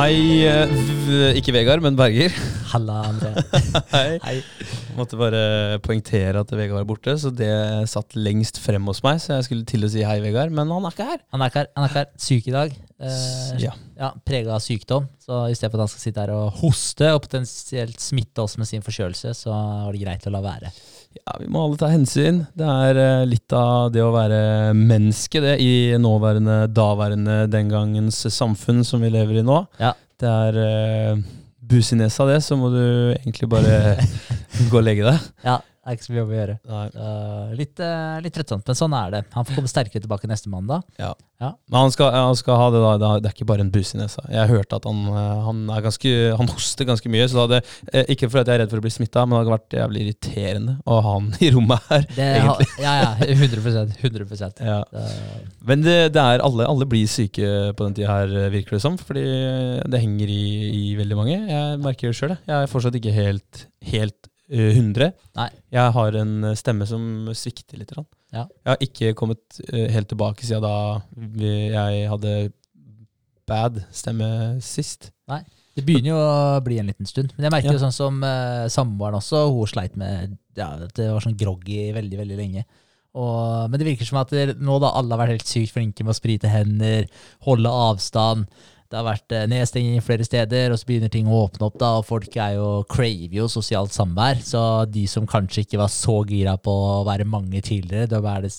Hei, eh, ikke Vegard, men Berger. Halla, André. Hei. Hei. Måtte bare poengtere at Vegard var borte, så det satt lengst frem hos meg. Så jeg skulle til å si hei, Vegard, men han er ikke her. Han er ikke her. Han er ikke her. Syk i dag. Eh, Ja. ja, Prega av sykdom. Så i stedet for at han skal sitte her og hoste og potensielt smitte oss med sin forkjølelse, så var det greit å la være. Ja, vi må alle ta hensyn. Det er eh, litt av det å være menneske, det, i nåværende, daværende, den gangens samfunn som vi lever i nå. Ja. Det er uh, bus i nesa, det, så må du egentlig bare gå og legge deg. Ja, det er ikke så mye jobb å gjøre. Eh, litt, uh, litt trøttsomt, men sånn er det. Han får komme sterkere tilbake neste mandag. Ja, Men han skal, han skal ha det da, det er ikke bare en bus i nesa. Jeg hørte at han, eh, han, er ganske, han hoster ganske mye, så det hadde, eh, ikke fordi jeg er redd for å bli smitta, men det hadde vært jævlig irriterende å ha han i rommet her. Det, egentlig. ja, ja. 100% 100 Ja. Men det, det er alle, alle blir syke på den tida her, virker det som, fordi det henger i, i veldig mange. Jeg merker det sjøl, jeg. Er fortsatt ikke helt, helt 100. Nei. Jeg har en stemme som svikter litt. Ja. Jeg har ikke kommet eh, helt tilbake siden da jeg hadde bad stemme sist. Nei. Det begynner jo å bli en liten stund. Men jeg merker Ja. jo sånn som uh, samboeren også, hun sleit med ja, det var sånn groggy veldig, veldig lenge. Og, men det virker som at det, nå da alle har vært helt sykt flinke med å sprite hender, holde avstand. Det har vært eh, nedstenging flere steder, og så begynner ting å åpne opp, da, og folk er jo, craver jo sosialt samvær. Så de som kanskje ikke var så gira på å være mange tidligere, da er det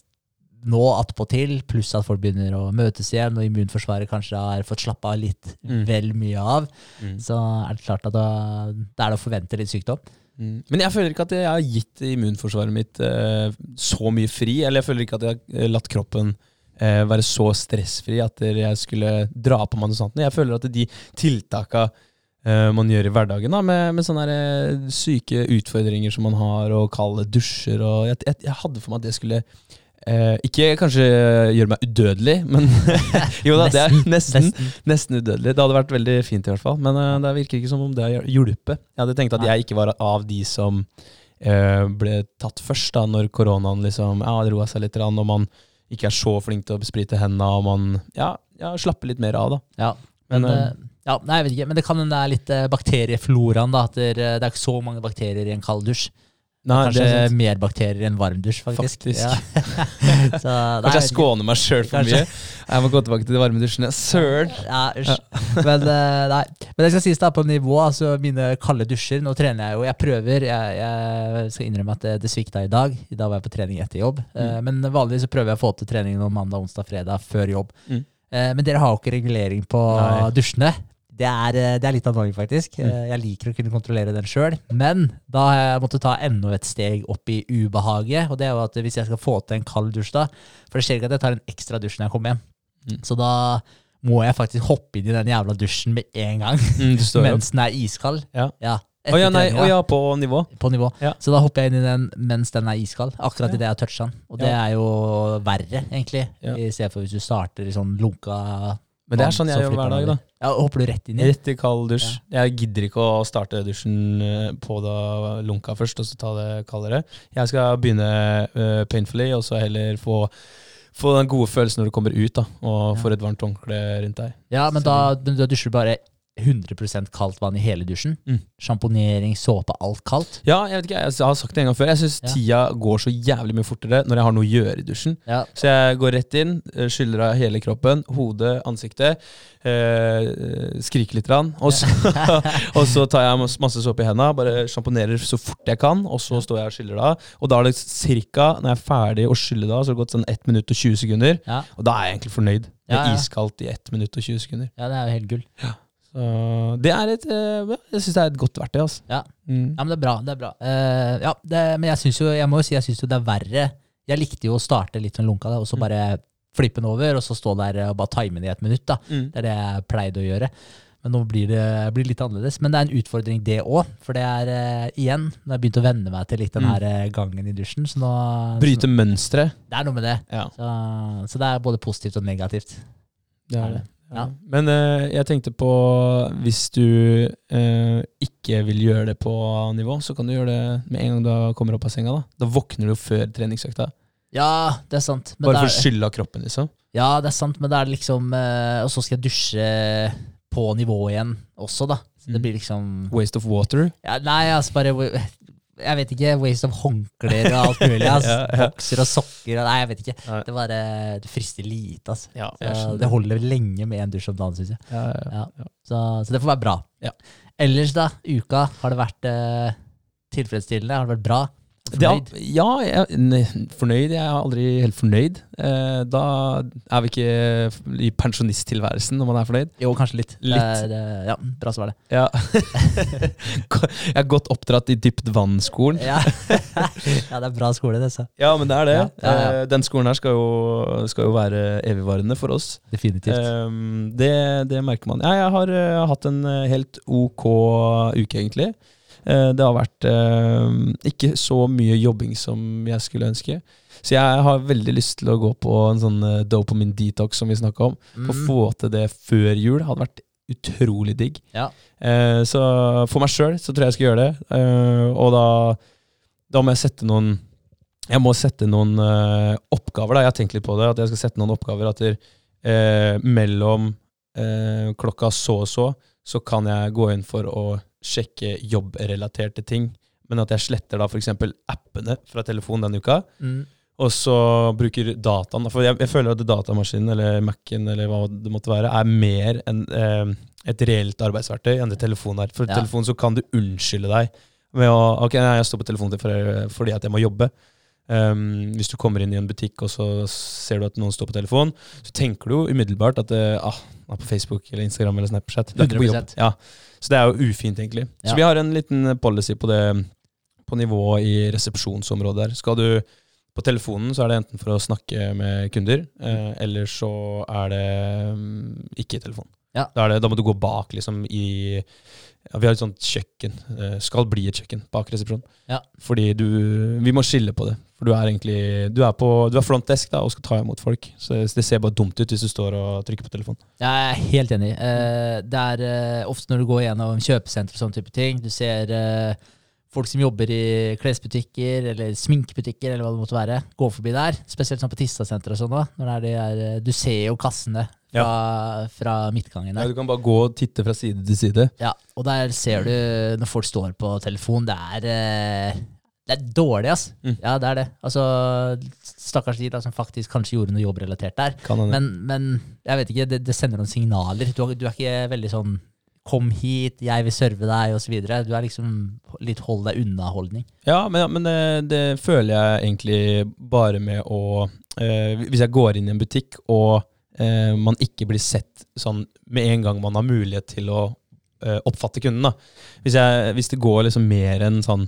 nå attpåtil, pluss at folk begynner å møtes igjen, og immunforsvaret kanskje har fått slappe av litt Mm. vel mye av Mm. så er det klart at da, da er det å forvente litt sykdom. Mm. Men jeg føler ikke at jeg har gitt immunforsvaret mitt eh, så mye fri. Eller jeg føler ikke at jeg har eh, latt kroppen eh, være så stressfri at jeg skulle dra på sånt. Jeg føler at de tiltaka eh, man gjør i hverdagen, da, med, med sånne her, eh, syke utfordringer som man har, og kalde dusjer og jeg, jeg, jeg hadde for meg at det skulle eh, ikke kanskje gjøre meg udødelig, men jo da, det er Nesten. Nesten udødelig. Det hadde vært veldig fint, i hvert fall. Men eh, det virker ikke som om det har hjulpet. Jeg hadde tenkt at jeg ikke var av de som eh, ble tatt først, da når koronaen liksom ja, roa seg litt, og man ikke er så flink til å besprite hendene, og man ja, ja, slapper litt mer av, da. Ja, men, Men, eh, ja, nei, jeg vet ikke, men det kan hende det er litt eh, bakteriefloraen. da, at det, det er ikke så mange bakterier i en kald dusj. Nei, Kanskje det er mer bakterier enn varmdusj, faktisk. Faktisk. Ja. så, nei, Kanskje jeg skåner meg sjøl for Kanskje. mye. Jeg må gå tilbake til de varme dusjene. Søren! Ja, ja. Men, eh, nei. Men det skal sies da på nivå, altså mine kalde dusjer. Nå trener jeg jo, jeg prøver. Jeg, jeg skal innrømme at det, det svikta i dag. I dag var jeg på trening etter jobb. Mm. Men vanligvis så prøver jeg å få til trening mandag, onsdag, fredag før jobb. Mm. Eh, Men dere har jo ikke regulering på Nei. dusjene. Det er, eh, det er litt annoying, faktisk. Mm. Eh, Jeg liker å kunne kontrollere den sjøl. Men da har jeg måttet ta enda et steg opp i ubehaget. Og det er jo at hvis jeg skal få til en kald dusj, da For det skjer ikke at jeg tar en ekstra dusj når jeg kommer hjem. Mm. Så da må jeg faktisk hoppe inn i den jævla dusjen med en gang. Mm, mens den er iskald. Ja. Ja, Å ja, oh, ja, på nivå. På nivå. Ja. Så da hopper jeg inn i den mens den er iskald. Akkurat Ja. idet jeg har toucha den. Og det er jo verre, egentlig. Ja. I stedet for hvis du starter i sånn lunka Men det er sånn så jeg gjør hver dag, da. Ja, Hopper du rett inn i? Rett i kald dusj. Jeg gidder ikke å starte dusjen eh, på da lunka først, og så ta det kaldere. Jeg skal begynne uh, painfully, og så heller få, få den gode følelsen når du kommer ut, da, og Ja. får et varmt håndkle rundt deg. Ja, men Så- da, da dusjer du bare 100% kaldt vann i hele dusjen. Mm. Sjamponering, såpe, alt kaldt. Ja, jeg vet ikke, jeg har sagt det en gang før. Jeg syns Ja. tida går så jævlig mye fortere når jeg har noe å gjøre i dusjen. Ja, Så jeg går rett inn, eh, skyller av hele kroppen, hodet, ansiktet. Eh, skriker litt, Rann, og, så, og så tar jeg masse, såpe i hendene, bare sjamponerer så fort jeg kan, og så står jeg og skyller det av. Og da er det cirka, når jeg er ferdig å skylle det av, så har det gått sånn 1 minutt og 20 sekunder. ja, Og da er jeg egentlig fornøyd. Det er iskaldt i 1 minutt og 20 sekunder. ja, det er jo helt gull. Så det er et eh, ja, Jeg syns det er et godt verktøy, altså. Ja. Mm. Ja, men det er bra. det er bra. Uh, ja, det, Men jeg synes jo, jeg må jo si jeg syns jo det er verre. Jeg likte jo å starte litt sånn lunka, da, og så Mm. bare flippe den over, og så stå der og bare time den i et minutt. da. Mm. Det er det jeg pleide å gjøre. Men nå blir det blir litt annerledes. Men det er en utfordring, det òg. For det er uh, igjen Nå har jeg begynt å venne meg til litt den Mm. her gangen i dusjen. Så nå, Bryte mønstre. Det er noe med det. Ja. Så, så det er både positivt og negativt. Det er det. Ja. Men uh, jeg tenkte på hvis du uh, ikke vil gjøre det på nivå, så kan du gjøre det med en gang du kommer opp av senga. Da Da våkner du før treningsøkta. Ja, det er sant. Men Bare for å skylle av kroppen, liksom. Ja, det er sant, men da er det liksom uh, Og så skal jeg dusje på nivå igjen også, da. Så det Mm. blir liksom Waste of water. ja, Nei, altså bare Jeg vet ikke. Waste of håndklær og alt mulig. Altså. Ja, ja. Bokser og sokker og Nei, jeg vet ikke. Nei. Det bare Det frister lite, altså. Ja, Så det holder lenge med en dusj om dagen, syns jeg. Så, så det får være bra. Ja. Ellers, da? Uka? Har det vært eh, tilfredsstillende? Har det vært bra? Fornøyd? er- ja, jeg, ne, fornøyd. Jeg er aldri helt fornøyd. Eh, da er vi ikke i pensjonisttilværelsen når man er fornøyd. Jo, kanskje litt. Litt. Det det- ja, bra svar, det. Ja. jeg er godt oppdratt i dypt vann-skolen. Ja. ja, det er bra skole, det. Så. Ja, men det er det. Ja. Eh, Den skolen her skal jo, skal jo være evigvarende for oss. Definitivt. Eh, det, det merker man. Ja, jeg har uh, hatt en eh, helt ok uke, egentlig. Eh, det har vært eh, ikke så mye jobbing som jeg skulle ønske. Så jeg har veldig lyst til å gå på en sånn eh, dopamine detox som vi snakka om. Å Mm. få til det før jul hadde vært utrolig digg. Ja. Eh, så for meg sjøl så tror jeg jeg skal gjøre det. Eh, og da, da må jeg sette noen Jeg må sette noen oppgaver. da Jeg har tenkt litt på det. At jeg skal sette noen oppgaver at der, eh, mellom eh, klokka så og så, så kan jeg gå inn for å sjekke jobbrelaterte ting. Men at jeg sletter da f.eks. appene fra telefonen denne uka. Mm. Og så bruker dataen For jeg, jeg føler at datamaskinen eller Mac-en eller hva det måtte være, er mer enn eh, et reelt arbeidsverktøy enn det telefonen er. For Ja. telefonen så kan du unnskylde deg med å Ok, nei, jeg står på telefonen fordi at jeg må jobbe. Um, hvis du kommer inn i en butikk og så ser du at noen står på telefon, så tenker du jo umiddelbart at det ah, er på Facebook eller Instagram eller Snapchat. Det er ikke på jobb. 100%. Ja. Så det er jo ufint, egentlig. Ja. Så vi har en liten policy på det på nivået i resepsjonsområdet der. Skal du på telefonen, så er det enten for å snakke med kunder, eh, eller så er det um, ikke i telefon. Ja. Da, det, da må du gå bak, liksom, i ja, Vi har et sånt kjøkken. eh, skal bli et kjøkken bak resepsjonen. Ja. Fordi du Vi må skille på det. For du er egentlig Du er, på, du er front desk da, og skal ta imot folk. Så det ser bare dumt ut hvis du står og trykker på telefonen. Jeg er helt enig. Eh, det er eh, ofte når du går gjennom kjøpesenter og sånne type ting, du ser eh, folk som jobber i klesbutikker eller sminkebutikker eller hva det måtte være, gå forbi der. Spesielt sånn på Tista-senteret og sånn da, når det er de er, Du ser jo kassene fra, fra midtgangen Ja, der. du kan bare gå og titte fra side til side. Ja, og der ser du når folk står på telefon, det er eh, det er dårlig, ass. Mm. Ja, det er det. Altså, Stakkars de da, som faktisk kanskje gjorde noe jobbrelatert der. Men, men jeg vet ikke, det, det sender noen signaler. Du, du er ikke veldig sånn 'kom hit, jeg vil serve deg', osv. Du er liksom litt 'hold deg unna'-holdning. Ja, men, men det, det føler jeg egentlig bare med å eh, Hvis jeg går inn i en butikk og eh, man ikke blir sett sånn med en gang man har mulighet til å eh, oppfatte kunden. da. Hvis, jeg, hvis det går liksom mer enn sånn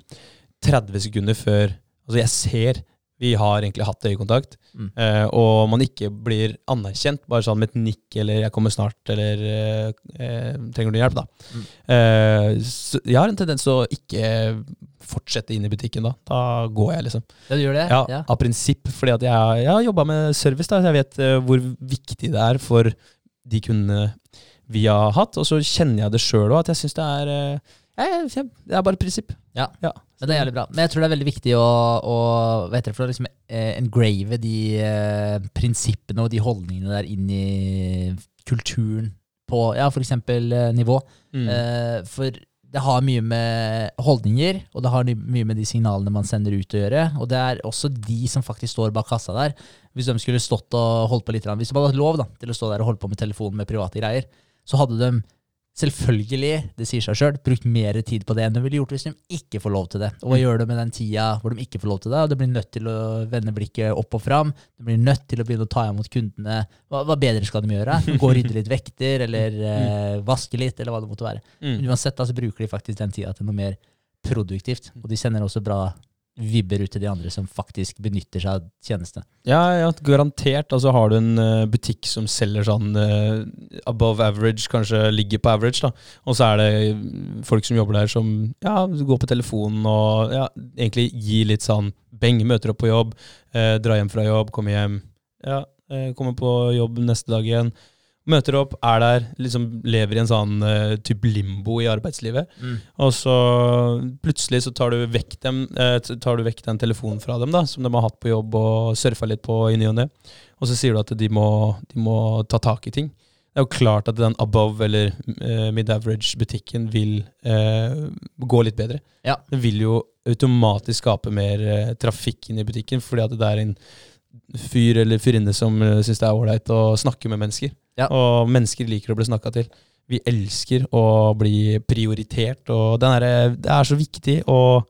30 sekunder før Altså, jeg ser vi har egentlig hatt øyekontakt, Mm. eh, og man ikke blir anerkjent bare sånn med et nikk eller 'jeg kommer snart' eller eh, eh, 'trenger du hjelp', da. Mm. Eh, så jeg har en tendens til å ikke fortsette inn i butikken da. Da går jeg, liksom. Ja, du gjør det? Ja, Av prinsipp, fordi at jeg, jeg har jobba med service, da, så jeg vet hvor viktig det er for de kundene vi har hatt. Og så kjenner jeg det sjøl òg, at jeg syns det er jeg, jeg, Det er bare prinsipp. Ja. Ja. Men det er jævlig bra. Men jeg tror det er veldig viktig å, å hva heter det for liksom eh, engrave de eh, prinsippene og de holdningene der inn i kulturen på ja, eksempel eh, nivå. Mm. Eh, for det har mye med holdninger, og det har mye med de signalene man sender ut å gjøre. Og det er også de som faktisk står bak kassa der. Hvis de skulle stått og holdt på litt, hvis de hadde hatt lov da, til å stå der og holde på med telefonen med private greier, så hadde de selvfølgelig, det sier seg sjøl, brukt mer tid på det enn de ville gjort hvis de ikke får lov til det. Og hva gjør de med den tida hvor de ikke får lov til det? Og de blir nødt til å vende blikket opp og fram. De blir nødt til å begynne å ta imot kundene. Hva, hva bedre skal de gjøre? Gå og rydde litt vekter, eller eh, vaske litt, eller hva det måtte være. Mm. Men uansett da, så bruker de faktisk den tida til noe mer produktivt. Og de sender også bra vibber ut til de andre som faktisk benytter seg av tjenestene. Ja, ja, garantert. Altså Har du en eh, butikk som selger sånn uh, above average, kanskje ligger på average, da, og så er det folk som jobber der som ja, går på telefonen og ja, egentlig gir litt sånn beng, møter opp på jobb, uh, drar hjem fra jobb, kommer hjem, ja, kommer på jobb neste dag igjen. Møter opp, er der, liksom lever i en sånn uh, type limbo i arbeidslivet. Og så plutselig så tar du vekk, dem, uh, tar du vekk den telefonen fra dem da, som de har hatt på jobb og surfa litt på i ny og ne. Og så sier du at de må, de må ta tak i ting. det er jo klart at den above eller uh, mid-average-butikken vil eh, gå litt bedre. Ja. Den vil jo automatisk skape mer eh, trafikk inn i butikken, fordi at det er en fyr eller fyrinne som uh, syns det er ålreit å snakke med mennesker. Ja. Og mennesker liker å bli snakka til. Vi elsker å bli prioritert, og er, det er så viktig å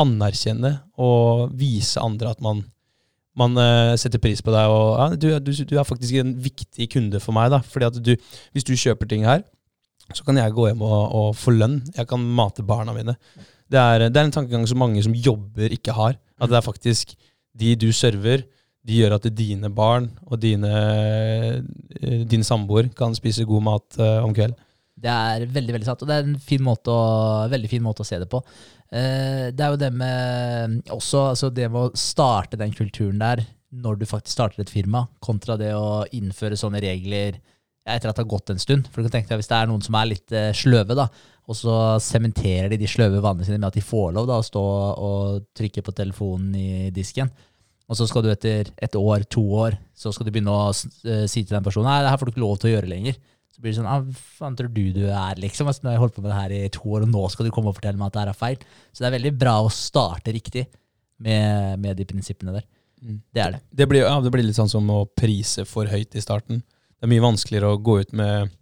anerkjenne og vise andre at man man eh, setter pris på deg, og ja, du, du, du er faktisk en viktig kunde for meg. da, fordi at du, Hvis du kjøper ting her, så kan jeg gå hjem og, og få lønn. Jeg kan mate barna mine. Det er, det er en tankegang som mange som jobber, ikke har. At det er faktisk de du server, de gjør at dine barn og dine, eh, din samboer kan spise god mat eh, om kvelden. Det er veldig veldig sant, og det er en fin måte å, veldig fin måte å se det på. Eh, det er jo det med også altså det med å starte den kulturen der når du faktisk starter et firma, kontra det å innføre sånne regler etter at det har gått en stund. For du kan tenke deg Hvis det er noen som er litt sløve, da, og så sementerer de de sløve vanene sine med at de får lov da, å stå og trykke på telefonen i disken, og så skal du etter et år, to år, så skal du begynne å eh, si til den personen nei, det her får du ikke lov til å gjøre lenger. Så blir det sånn, ah, hva tror du du er, liksom? Altså, nå har jeg holdt på med det her i to år, og nå skal du komme og fortelle meg at det her er feil. Så det er veldig bra å starte riktig med, med de prinsippene der. Mm. Det er det. Det blir, ja, det blir litt sånn som å prise for høyt i starten. Det er mye vanskeligere å gå ut med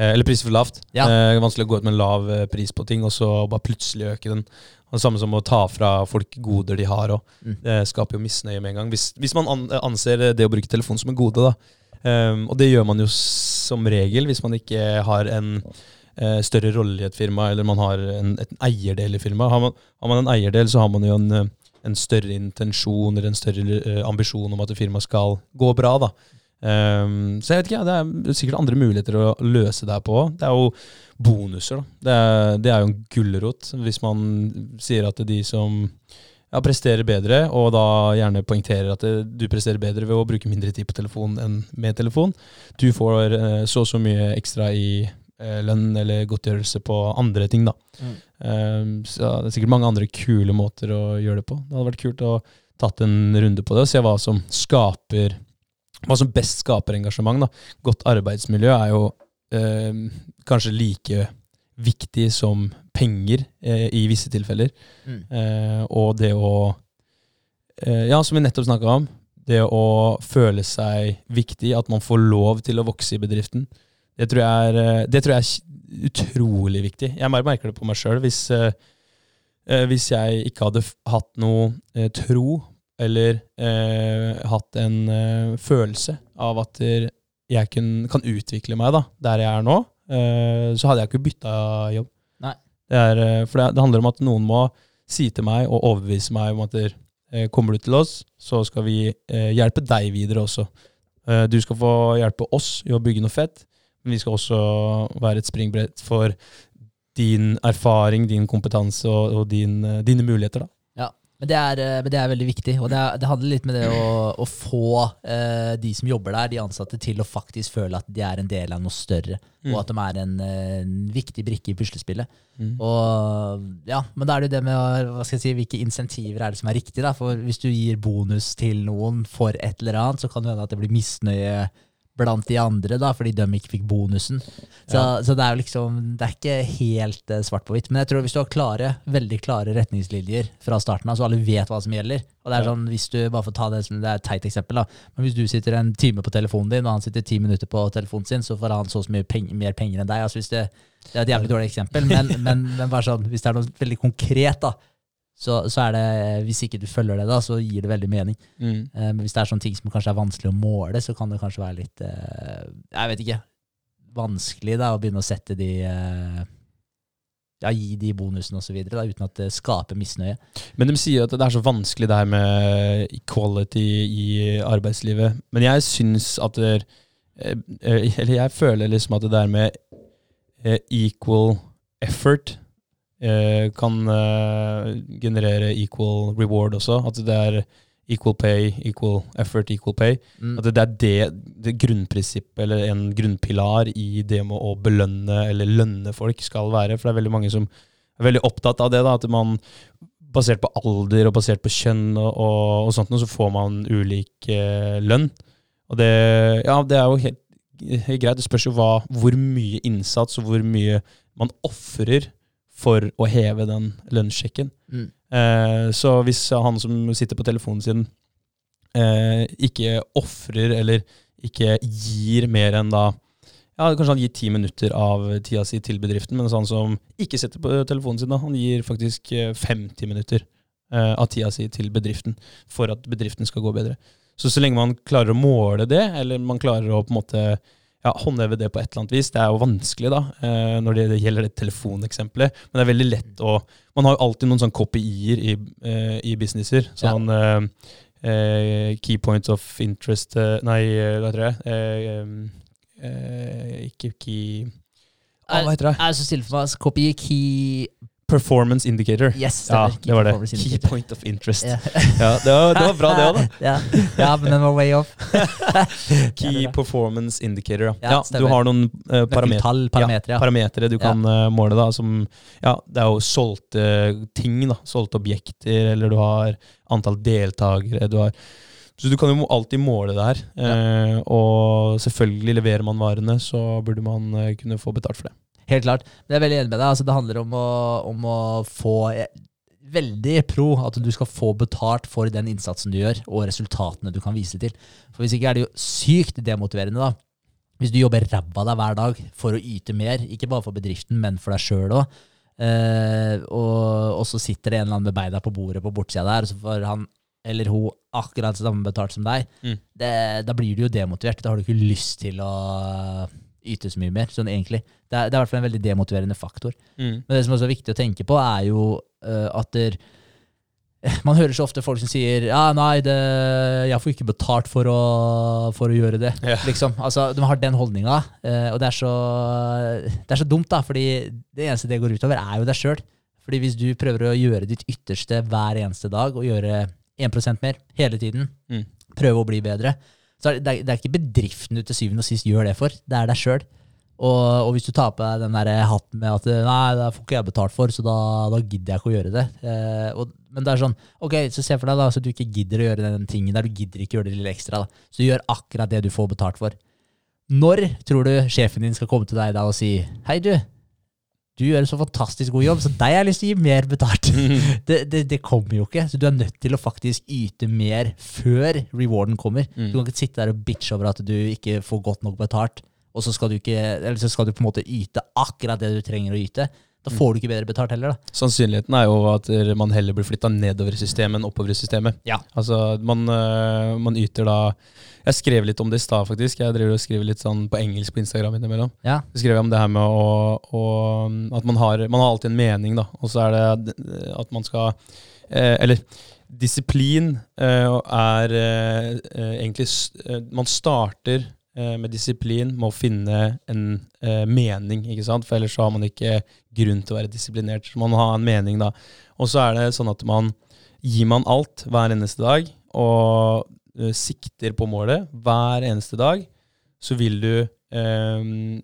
Eller priser for lavt. Ja. Eh, vanskelig å gå ut med en lav eh, pris på ting, og så bare plutselig øke den. Og det samme som å ta fra folk goder de har. Mm. Det skaper jo misnøye med en gang. Hvis, hvis man an, anser det å bruke telefon som en gode, da. Um, og det gjør man jo som regel hvis man ikke har en uh, større rolle i et firma, eller man har en, et eierdel i firmaet. Har man, har man en eierdel, så har man jo en, eh, en større intensjon eller en større uh, ambisjon om at firmaet skal gå bra. da. Um, så jeg vet ikke, det er sikkert andre muligheter å løse det her på. Det er jo bonuser. da. Det er, det er jo en gulrot hvis man sier at de som ja, presterer bedre, og da gjerne poengterer at det, du presterer bedre ved å bruke mindre tid på telefon enn med telefon. Du får eh, så og så mye ekstra i eh, lønn eller godtgjørelse på andre ting, da. Mm. Um, så det er sikkert mange andre kule måter å gjøre det på. Det hadde vært kult å tatt en runde på det og se hva som skaper hva som best skaper engasjement. da. Godt arbeidsmiljø er jo eh, kanskje like viktig som penger eh, i visse tilfeller. Mm. Eh, og det å eh, Ja, som vi nettopp snakka om. Det å føle seg viktig, at man får lov til å vokse i bedriften. Det tror jeg er, eh, det tror jeg er utrolig viktig. Jeg mer- merker det på meg sjøl. Hvis, eh, hvis jeg ikke hadde hatt noe tro, eller eh, hatt en eh, følelse av at jeg kun, kan utvikle meg da, der jeg er nå, eh, så hadde jeg ikke bytta jobb. Det er, eh, for det, det handler om at noen må si til meg og overbevise meg om at der, eh, kommer du til oss, så skal vi eh, hjelpe deg videre også. Eh, du skal få hjelpe oss i å bygge noe fett, men vi skal også være et springbrett for din erfaring, din kompetanse og, og din, dine muligheter. da. Men det, er, eh, men det er veldig viktig, og det, er, det handler litt med det å, å få eh, de som jobber der, de ansatte, til å faktisk føle at de er en del av noe større, og at de er en, eh, en viktig brikke i puslespillet. Mm. Og ja, Men da er det jo det med hva skal jeg si, hvilke insentiver er det som er riktig. da, for Hvis du gir bonus til noen for et eller annet, så kan det hende at det blir misnøye blant de andre, da, fordi de ikke fikk bonusen. Så, Ja. så det er jo liksom, det er ikke helt uh, svart på hvitt. Men jeg tror hvis du har klare, veldig klare retningslinjer fra starten av, så alle vet hva som gjelder. Og det er sånn, hvis du, bare for å ta det som det er et teit eksempel, da, men hvis du sitter en time på telefonen din, og han sitter ti minutter på telefonen sin, så får han så så mye penger, mer penger enn deg. altså hvis det, det er et jævlig dårlig eksempel, men, men, men bare sånn, hvis det er noe veldig konkret, da, så, så er det, hvis ikke du følger det, da, så gir det veldig mening. Mm. Eh, Men hvis det er sånne ting som kanskje er vanskelig å måle, så kan det kanskje være litt eh, Jeg vet ikke. Vanskelig da, å begynne å sette de eh, Ja, gi de bonusene osv., uten at det skaper misnøye. Men de sier at det er så vanskelig det her med equality i arbeidslivet. Men jeg syns at det er eh, eh, Eller jeg føler liksom at det der med eh, equal effort kan eh, generere equal reward også. At det er equal pay, equal effort, equal pay. Mm. At det er det, det grunnprinsippet, eller en grunnpilar i det med å belønne eller lønne folk skal være. For det er veldig mange som er veldig opptatt av det. da, At man basert på alder og basert på kjønn og, og, og sånt, så får man ulik eh, lønn. Og det, ja, det er jo helt helt greit. Det spørs jo hva, hvor mye innsats og hvor mye man ofrer for å heve den lønnssjekken. Mm. Eh, så hvis han som sitter på telefonen sin, eh, ikke ofrer eller ikke gir mer enn da ja, Kanskje han gir ti minutter av tida si til bedriften, mens han som ikke sitter på telefonen sin, da, han gir faktisk eh, 50 minutter eh, av tida si til bedriften for at bedriften skal gå bedre. Så så lenge man klarer å måle det, eller man klarer å på en måte ja, håndheve det på et eller annet vis. Det er jo vanskelig da, eh, når det gjelder det telefoneksempelet. Men det er veldig lett å Man har jo alltid noen sånne KPI-er i, eh, i businesser. Sånn ja. eh, Key points of interest eh, Nei, eh, hva heter det? Eh, eh, ikke key ah, Hva heter det? Jeg er så stille for meg. altså, KPI Key Performance indicator. Yes, Ja. Key det var det. Key point of interest. Yeah. Ja, det, var, det var bra, det òg, da. ja. ja, men den var way off. Key performance indicator, ja. Ja, ja du har noen uh, parametere. Nøkkeltall, parametere. Ja. du kan uh, måle, da, som Ja, det er jo solgte ting, da. Solgte objekter, eller du har antall deltakere, du har Så du kan jo alltid måle det her. Eh, og selvfølgelig, leverer man varene, så burde man eh, kunne få betalt for det. Helt klart. Men jeg er veldig enig med deg. Altså, det handler om å, om å få eh, Veldig pro at du skal få betalt for den innsatsen du gjør, og resultatene du kan vise til. For hvis ikke er det jo sykt demotiverende, da. Hvis du jobber ræva deg hver dag for å yte mer, ikke bare for bedriften, men for deg sjøl òg, eh, og, og så sitter det en eller annen med beina på bordet på bortsida der, og så får han eller hun akkurat samme betalt som deg, Mm. det, da blir du jo demotivert. Da har du ikke lyst til å yte så mye mer, sånn egentlig. Det er, det er i hvert fall en veldig demotiverende faktor. Men det som også er viktig å tenke på, er jo uh, at der, man hører så ofte folk som sier ja, nei, det, jeg får ikke betalt for å, for å gjøre det. Ja. Liksom. Altså, de har den holdninga, uh, og det er, så, det er så dumt, da, fordi det eneste det går utover, er jo deg sjøl. Fordi hvis du prøver å gjøre ditt ytterste hver eneste dag, og gjøre 1% mer hele tiden, Mm. prøve å bli bedre, så er det, det er ikke bedriften du til syvende og sist gjør det for, det er deg sjøl. Og, og hvis du tar på deg den der hatten med at nei, det får ikke jeg betalt for, så da, da gidder jeg ikke å gjøre det. Eh, og, men det er sånn, ok, så se for deg da, så du ikke gidder å gjøre den tingen der, du gidder ikke gjøre det lille ekstra. da. Så du gjør akkurat det du får betalt for. Når tror du sjefen din skal komme til deg da og si hei, du, du gjør en så fantastisk god jobb, så deg har jeg lyst til å gi mer betalt. det, det, det kommer jo ikke, så du er nødt til å faktisk yte mer før rewarden kommer. Mm. Du kan ikke sitte der og bitche over at du ikke får godt nok betalt, og så skal du, ikke, eller så skal du på en måte yte akkurat det du trenger å yte. Da får du ikke bedre betalt heller, da. Sannsynligheten er jo at man heller blir flytta nedover i systemet enn oppover i systemet. Ja. Altså, man, øh, man yter da Jeg skrev litt om det i stad, faktisk. Jeg driver og skriver litt sånn på engelsk på Instagram innimellom. Ja. Så skrev jeg om det her med å, å At man har, man har alltid en mening, da. Og så er det at man skal eh, Eller disiplin eh, er eh, egentlig Man starter med disiplin med å finne en eh, mening, ikke sant? For ellers har man ikke grunn til å være disiplinert. Så man må ha en mening, da. Og så er det sånn at man gir man alt hver eneste dag, og eh, sikter på målet hver eneste dag, så vil du eh,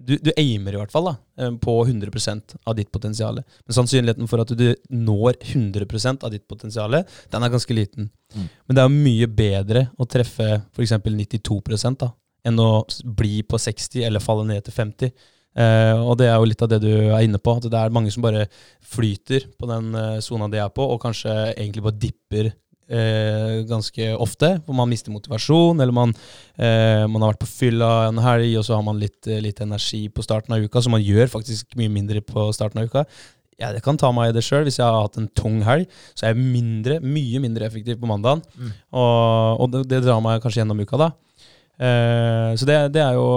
du, du aimer i hvert fall da, eh, på 100% av ditt potensial. Men sannsynligheten for at du når 100% av ditt potensial, den er ganske liten. Mm. Men det er mye bedre å treffe f.eks. 92 da, enn å bli på 60 eller falle ned til 50. Eh, og det er jo litt av det du er inne på, at det er mange som bare flyter på den eh, sona de er på, og kanskje egentlig bare dipper eh, ganske ofte, Hvor man mister motivasjon, eller man, eh, man har vært på fylla en helg, og så har man litt, litt energi på starten av uka, så man gjør faktisk mye mindre på starten av uka. Ja, det kan ta meg i det sjøl. Hvis jeg har hatt en tung helg, så er jeg mindre, mye mindre effektiv på mandagen. Mm. Og, og det, det drar meg kanskje gjennom uka, da. Eh, så det, det er jo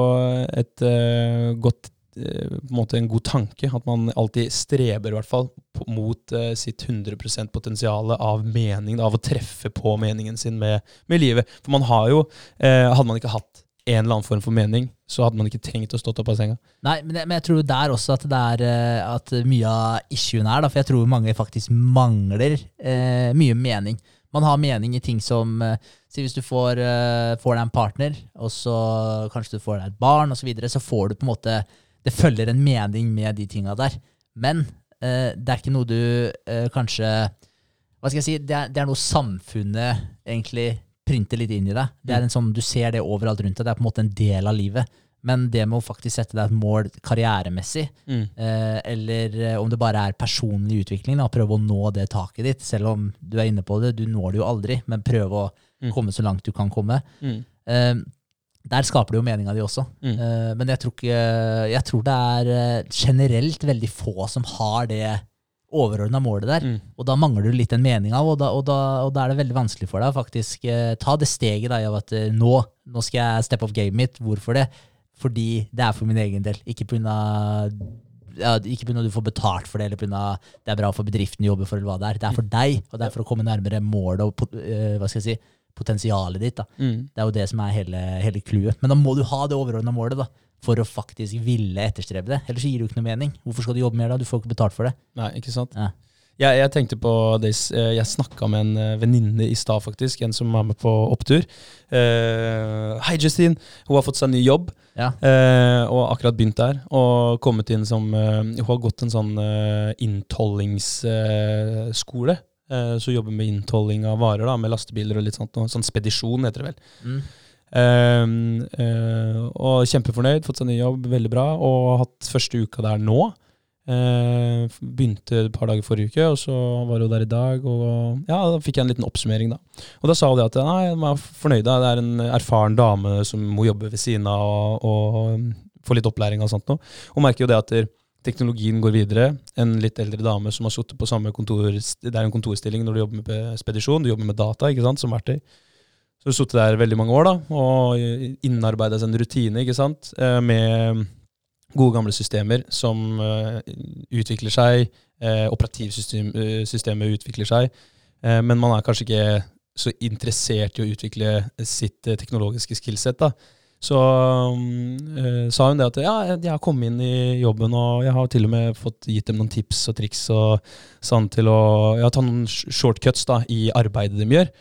et eh, godt eh, på en måte en god tanke, at man alltid streber i hvert fall mot sitt 100% potensial av mening, av å treffe på meningen sin med, med livet. For man har jo, hadde man ikke hatt en eller annen form for mening, så hadde man ikke trengt å stått opp av senga. Nei, men jeg, men jeg tror der også at det er at mye av issuen er, da, for jeg tror mange faktisk mangler eh, mye mening. Man har mening i ting som eh, Si hvis du får, eh, får deg en partner, og så kanskje du får deg et barn, osv., så videre, så får du på en måte Det følger en mening med de tinga der. Men eh, det er ikke noe du kanskje Hva skal jeg si? Det er, det er noe samfunnet egentlig printer litt inn i deg. Det er en sånn, Du ser det overalt rundt deg. Det er på en måte en del av livet. Men det med å faktisk sette deg et mål karrieremessig, Mm. eh, eller eh, om det bare er personlig utvikling, da, prøve å nå det taket ditt, selv om du er inne på det, du når det jo aldri, men prøve å Mm. komme så langt du kan komme. Mm. Eh, der skaper det jo meninga di også. Mm. Eh, men jeg tror, ikke, jeg tror det er eh, generelt veldig få som har det overordna målet der. Mm. Og da mangler du litt en mening av, og da, og da, og da er det veldig vanskelig for deg å faktisk eh, ta det steget da, av at nå, nå skal jeg steppe opp gamet mitt. Hvorfor det? Fordi det er for min egen del, ikke pga. Ja, ikke pga. du får betalt for det, eller pga. det er bra for bedriften du jobber for, eller hva det er. Det er for deg, og det er for å komme nærmere målet og eh, hva skal jeg si, potensialet ditt. da. Mm. Det er jo det som er hele, hele clouet. Men da må du ha det overordna målet da, for å faktisk ville etterstrebe det. Ellers gir det jo ikke noe mening. Hvorfor skal du jobbe mer da? Du får ikke betalt for det. Nei, ikke sant? Ja. Jeg, jeg tenkte på det, eh, jeg snakka med en eh, venninne i stad, faktisk. En som er med på opptur. Uh, Hei, Justine. Hun har fått seg ny jobb. Ja. Uh, og akkurat begynt der. Og kommet inn som uh, Hun har gått en sånn uh, så så jobber med inntolling av varer, da, med lastebiler og litt sånt. Og Sånn spedisjon, heter det vel. Mm. Eh, eh, og kjempefornøyd, fått seg ny jobb, veldig bra. Og har hatt første uka der nå. Eh, begynte et par dager forrige uke, og så var hun der i dag. Og ja, da fikk jeg en liten oppsummering, da. Og da sa hun at nei, jeg var fornøyd. Det er en erfaren dame som må jobbe ved siden av og, og få litt opplæring og sånt noe. Hun merker jo det at teknologien går videre. En litt eldre dame som har sittet på samme kontor Det er en kontorstilling når du jobber med spedisjon, du jobber med data ikke sant, som verktøy. Så hun har sittet der veldig mange år da, og innarbeida seg en rutine ikke sant, eh, med gode gamle systemer som eh, utvikler seg. Eh, operativsystemet utvikler seg. Eh, men man er kanskje ikke så interessert i å utvikle sitt eh, teknologiske skillset. da. Så eh, sa hun det at ja, jeg har kommet inn i jobben, og jeg har til og med fått gitt dem noen tips og triks og sånn til å ja, ta noen shortcuts da, i arbeidet de gjør.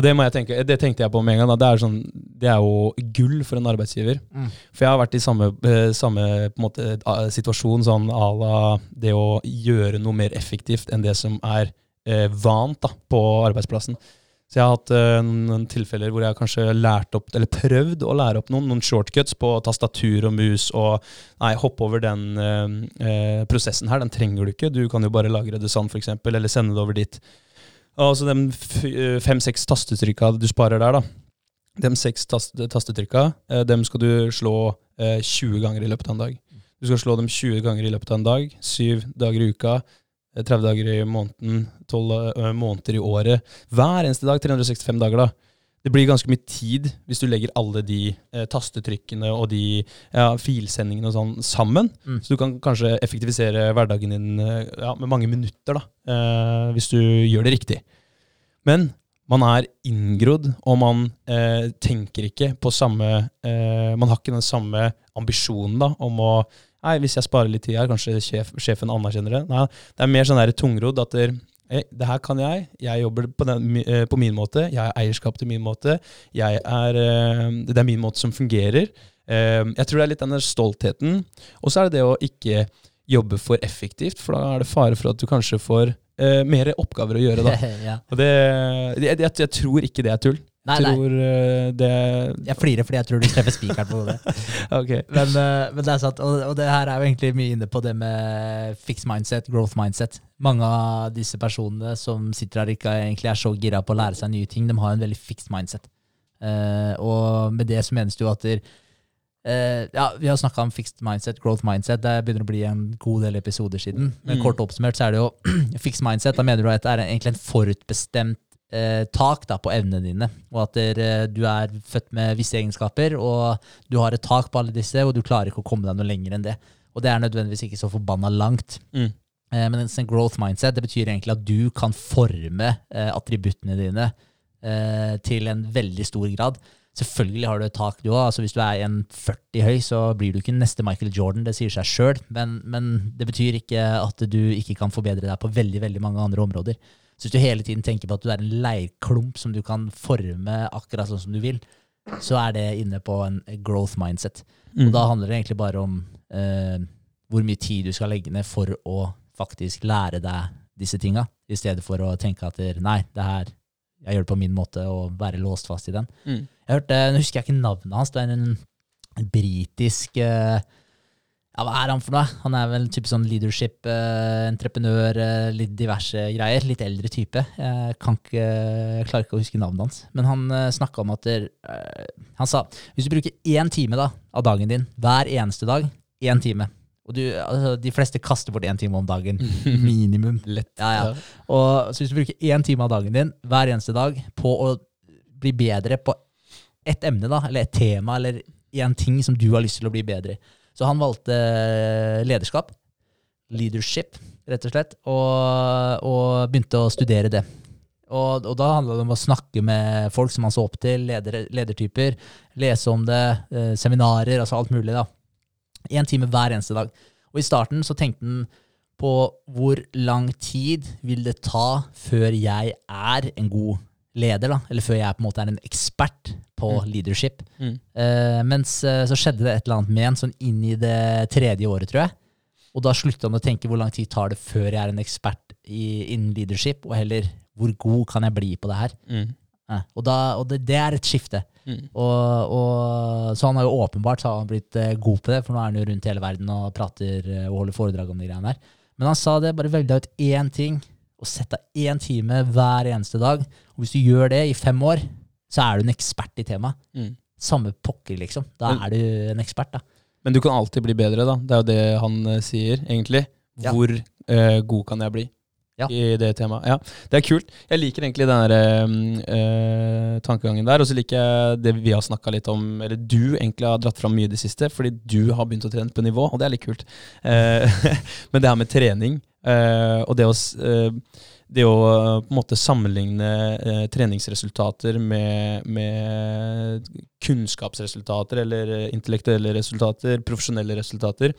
Og det, tenke, det tenkte jeg på med en gang. Det, er sånn, det er jo gull for en arbeidsgiver. Mm. For jeg har vært i samme, eh, samme måte, eh, situasjon, sånn à la det å gjøre noe mer effektivt enn det som er eh, vant da, på arbeidsplassen. Så jeg har hatt eh, noen tilfeller hvor jeg kanskje lært opp, eller prøvd å lære opp noen, noen shortcuts på tastatur og mus, og nei, hopp over den eh, eh, prosessen her, den trenger du ikke. Du kan jo bare lagre det sånn, eksempel, eller sende det over dit. Og så de fem-seks tastetrykka du sparer der, da. De seks tastetrykka, eh, dem skal du slå eh, 20 ganger i løpet av en dag. Du skal slå dem 20 ganger i løpet av en dag, syv dager i uka, eh, 30 dager i måneden, 12 eh, måneder i året. Hver eneste dag, 365 dager, da. Det blir ganske mye tid hvis du legger alle de eh, tastetrykkene og de ja, filsendingene og sånn sammen. Mm. Så du kan kanskje effektivisere hverdagen din eh, ja, med mange minutter, da, eh, hvis du gjør det riktig. Men man er inngrodd, og man eh, tenker ikke på samme eh, Man har ikke den samme ambisjonen da, om å Nei, hvis jeg sparer litt tid her, kanskje sjef, sjefen anerkjenner det. Nei, det er mer sånn der tungrodd at eh, det her kan jeg. Jeg jobber på, den, eh, på min måte. Jeg har eierskap til min måte. Er, eh, det er min måte som fungerer. Eh, jeg tror det er litt den stoltheten. Og så er det det å ikke jobbe for effektivt, for da er det fare for at du kanskje får eh, mer oppgaver å gjøre. da. ja. Og det, jeg, jeg tror ikke det er tull. Nei, Jeg nei. tror eh, det Jeg flirer fordi jeg tror du treffer spikeren på hodet. Ok. Men, eh, men det er sant, og, og det her er jo egentlig mye inne på det med fixed mindset, growth mindset. Mange av disse personene som sitter her ikke egentlig er så gira på å lære seg nye ting, de har en veldig fixed mindset. Uh, og med det så menes det jo at der, uh, ja, Vi har snakka om fixed mindset, growth mindset. Det begynner å bli en god del episoder siden. Men Mm. kort oppsummert så er det jo fixed mindset. Da mener du at det er egentlig en forutbestemt eh, tak da, på evnene dine, og at der, eh, du er født med visse egenskaper, og du har et tak på alle disse, og du klarer ikke å komme deg noe lenger enn det. Og det er nødvendigvis ikke så forbanna langt. Mm. Eh, men en growth mindset det betyr egentlig at du kan forme eh, attributtene dine eh, til en veldig stor grad. Selvfølgelig har du et tak, du òg. Altså, hvis du er 1,40 høy, så blir du ikke neste Michael Jordan. Det sier seg sjøl. Men, men det betyr ikke at du ikke kan forbedre deg på veldig veldig mange andre områder. Så hvis du hele tiden tenker på at du er en leirklump som du kan forme akkurat sånn som du vil, så er det inne på en growth mindset. Mm. Og da handler det egentlig bare om eh, hvor mye tid du skal legge ned for å faktisk lære deg disse tinga, i stedet for å tenke at nei, det her jeg gjør det på min måte og være låst fast i den. Mm. Jeg hørte, Nå husker jeg ikke navnet hans. Det er en, britisk eh, Ja, hva er han for noe? Han er vel typisk type sånn leadership, eh, entreprenør, eh, litt diverse greier. Litt eldre type. Jeg, kan ikke, jeg klarer ikke å huske navnet hans. Men han eh, snakka om at der, eh, Han sa hvis du bruker én time da, av dagen din hver eneste dag, én time og du, altså, De fleste kaster bort én time om dagen. Minimum. Lett. Ja, ja. Og, så hvis du bruker én time av dagen din hver eneste dag på å bli bedre på ett emne, da, eller et tema, eller én ting som du har lyst til å bli bedre i Så han valgte lederskap. Leadership, rett og slett. Og, og begynte å studere det. Og, og da handla det om å snakke med folk som han så opp til, leder, ledertyper. Lese om det, eh, seminarer, altså alt mulig. da. Én time hver eneste dag. Og i starten så tenkte han på hvor lang tid vil det ta før jeg er en god leder, da, eller før jeg på en måte er en ekspert på Mm. leadership. Mm. Uh, mens uh, så skjedde det et eller annet med en sånn inn i det tredje året, tror jeg. Og da slutta han å tenke hvor lang tid tar det før jeg er en ekspert i, innen leadership, og heller hvor god kan jeg bli på det her. Mm. Uh, og da, og det, det er et skifte. Mm. Og, og, så han har jo åpenbart så har han blitt eh, god på det, for nå er han jo rundt hele verden og prater og holder foredrag om de greiene der. Men han sa det, bare velg deg ut én ting, og sett deg én time hver eneste dag. Og hvis du gjør det i fem år, så er du en ekspert i temaet. Mm. Samme pokker, liksom. Da Men- er du en ekspert, da. Men du kan alltid bli bedre, da. Det er jo det han eh, sier, egentlig. Ja. Hvor eh, god kan jeg bli Ja. i det temaet? Ja, Det er kult. Jeg liker egentlig den eh, tankegangen der. Og så liker jeg det vi har snakka litt om, eller du egentlig har dratt fram mye i det siste, fordi du har begynt å trene på nivå, og det er litt kult. Eh, men det her med trening, eh, og det å eh, det å på en måte sammenligne treningsresultater med, med kunnskapsresultater eller intellektuelle resultater, profesjonelle resultater.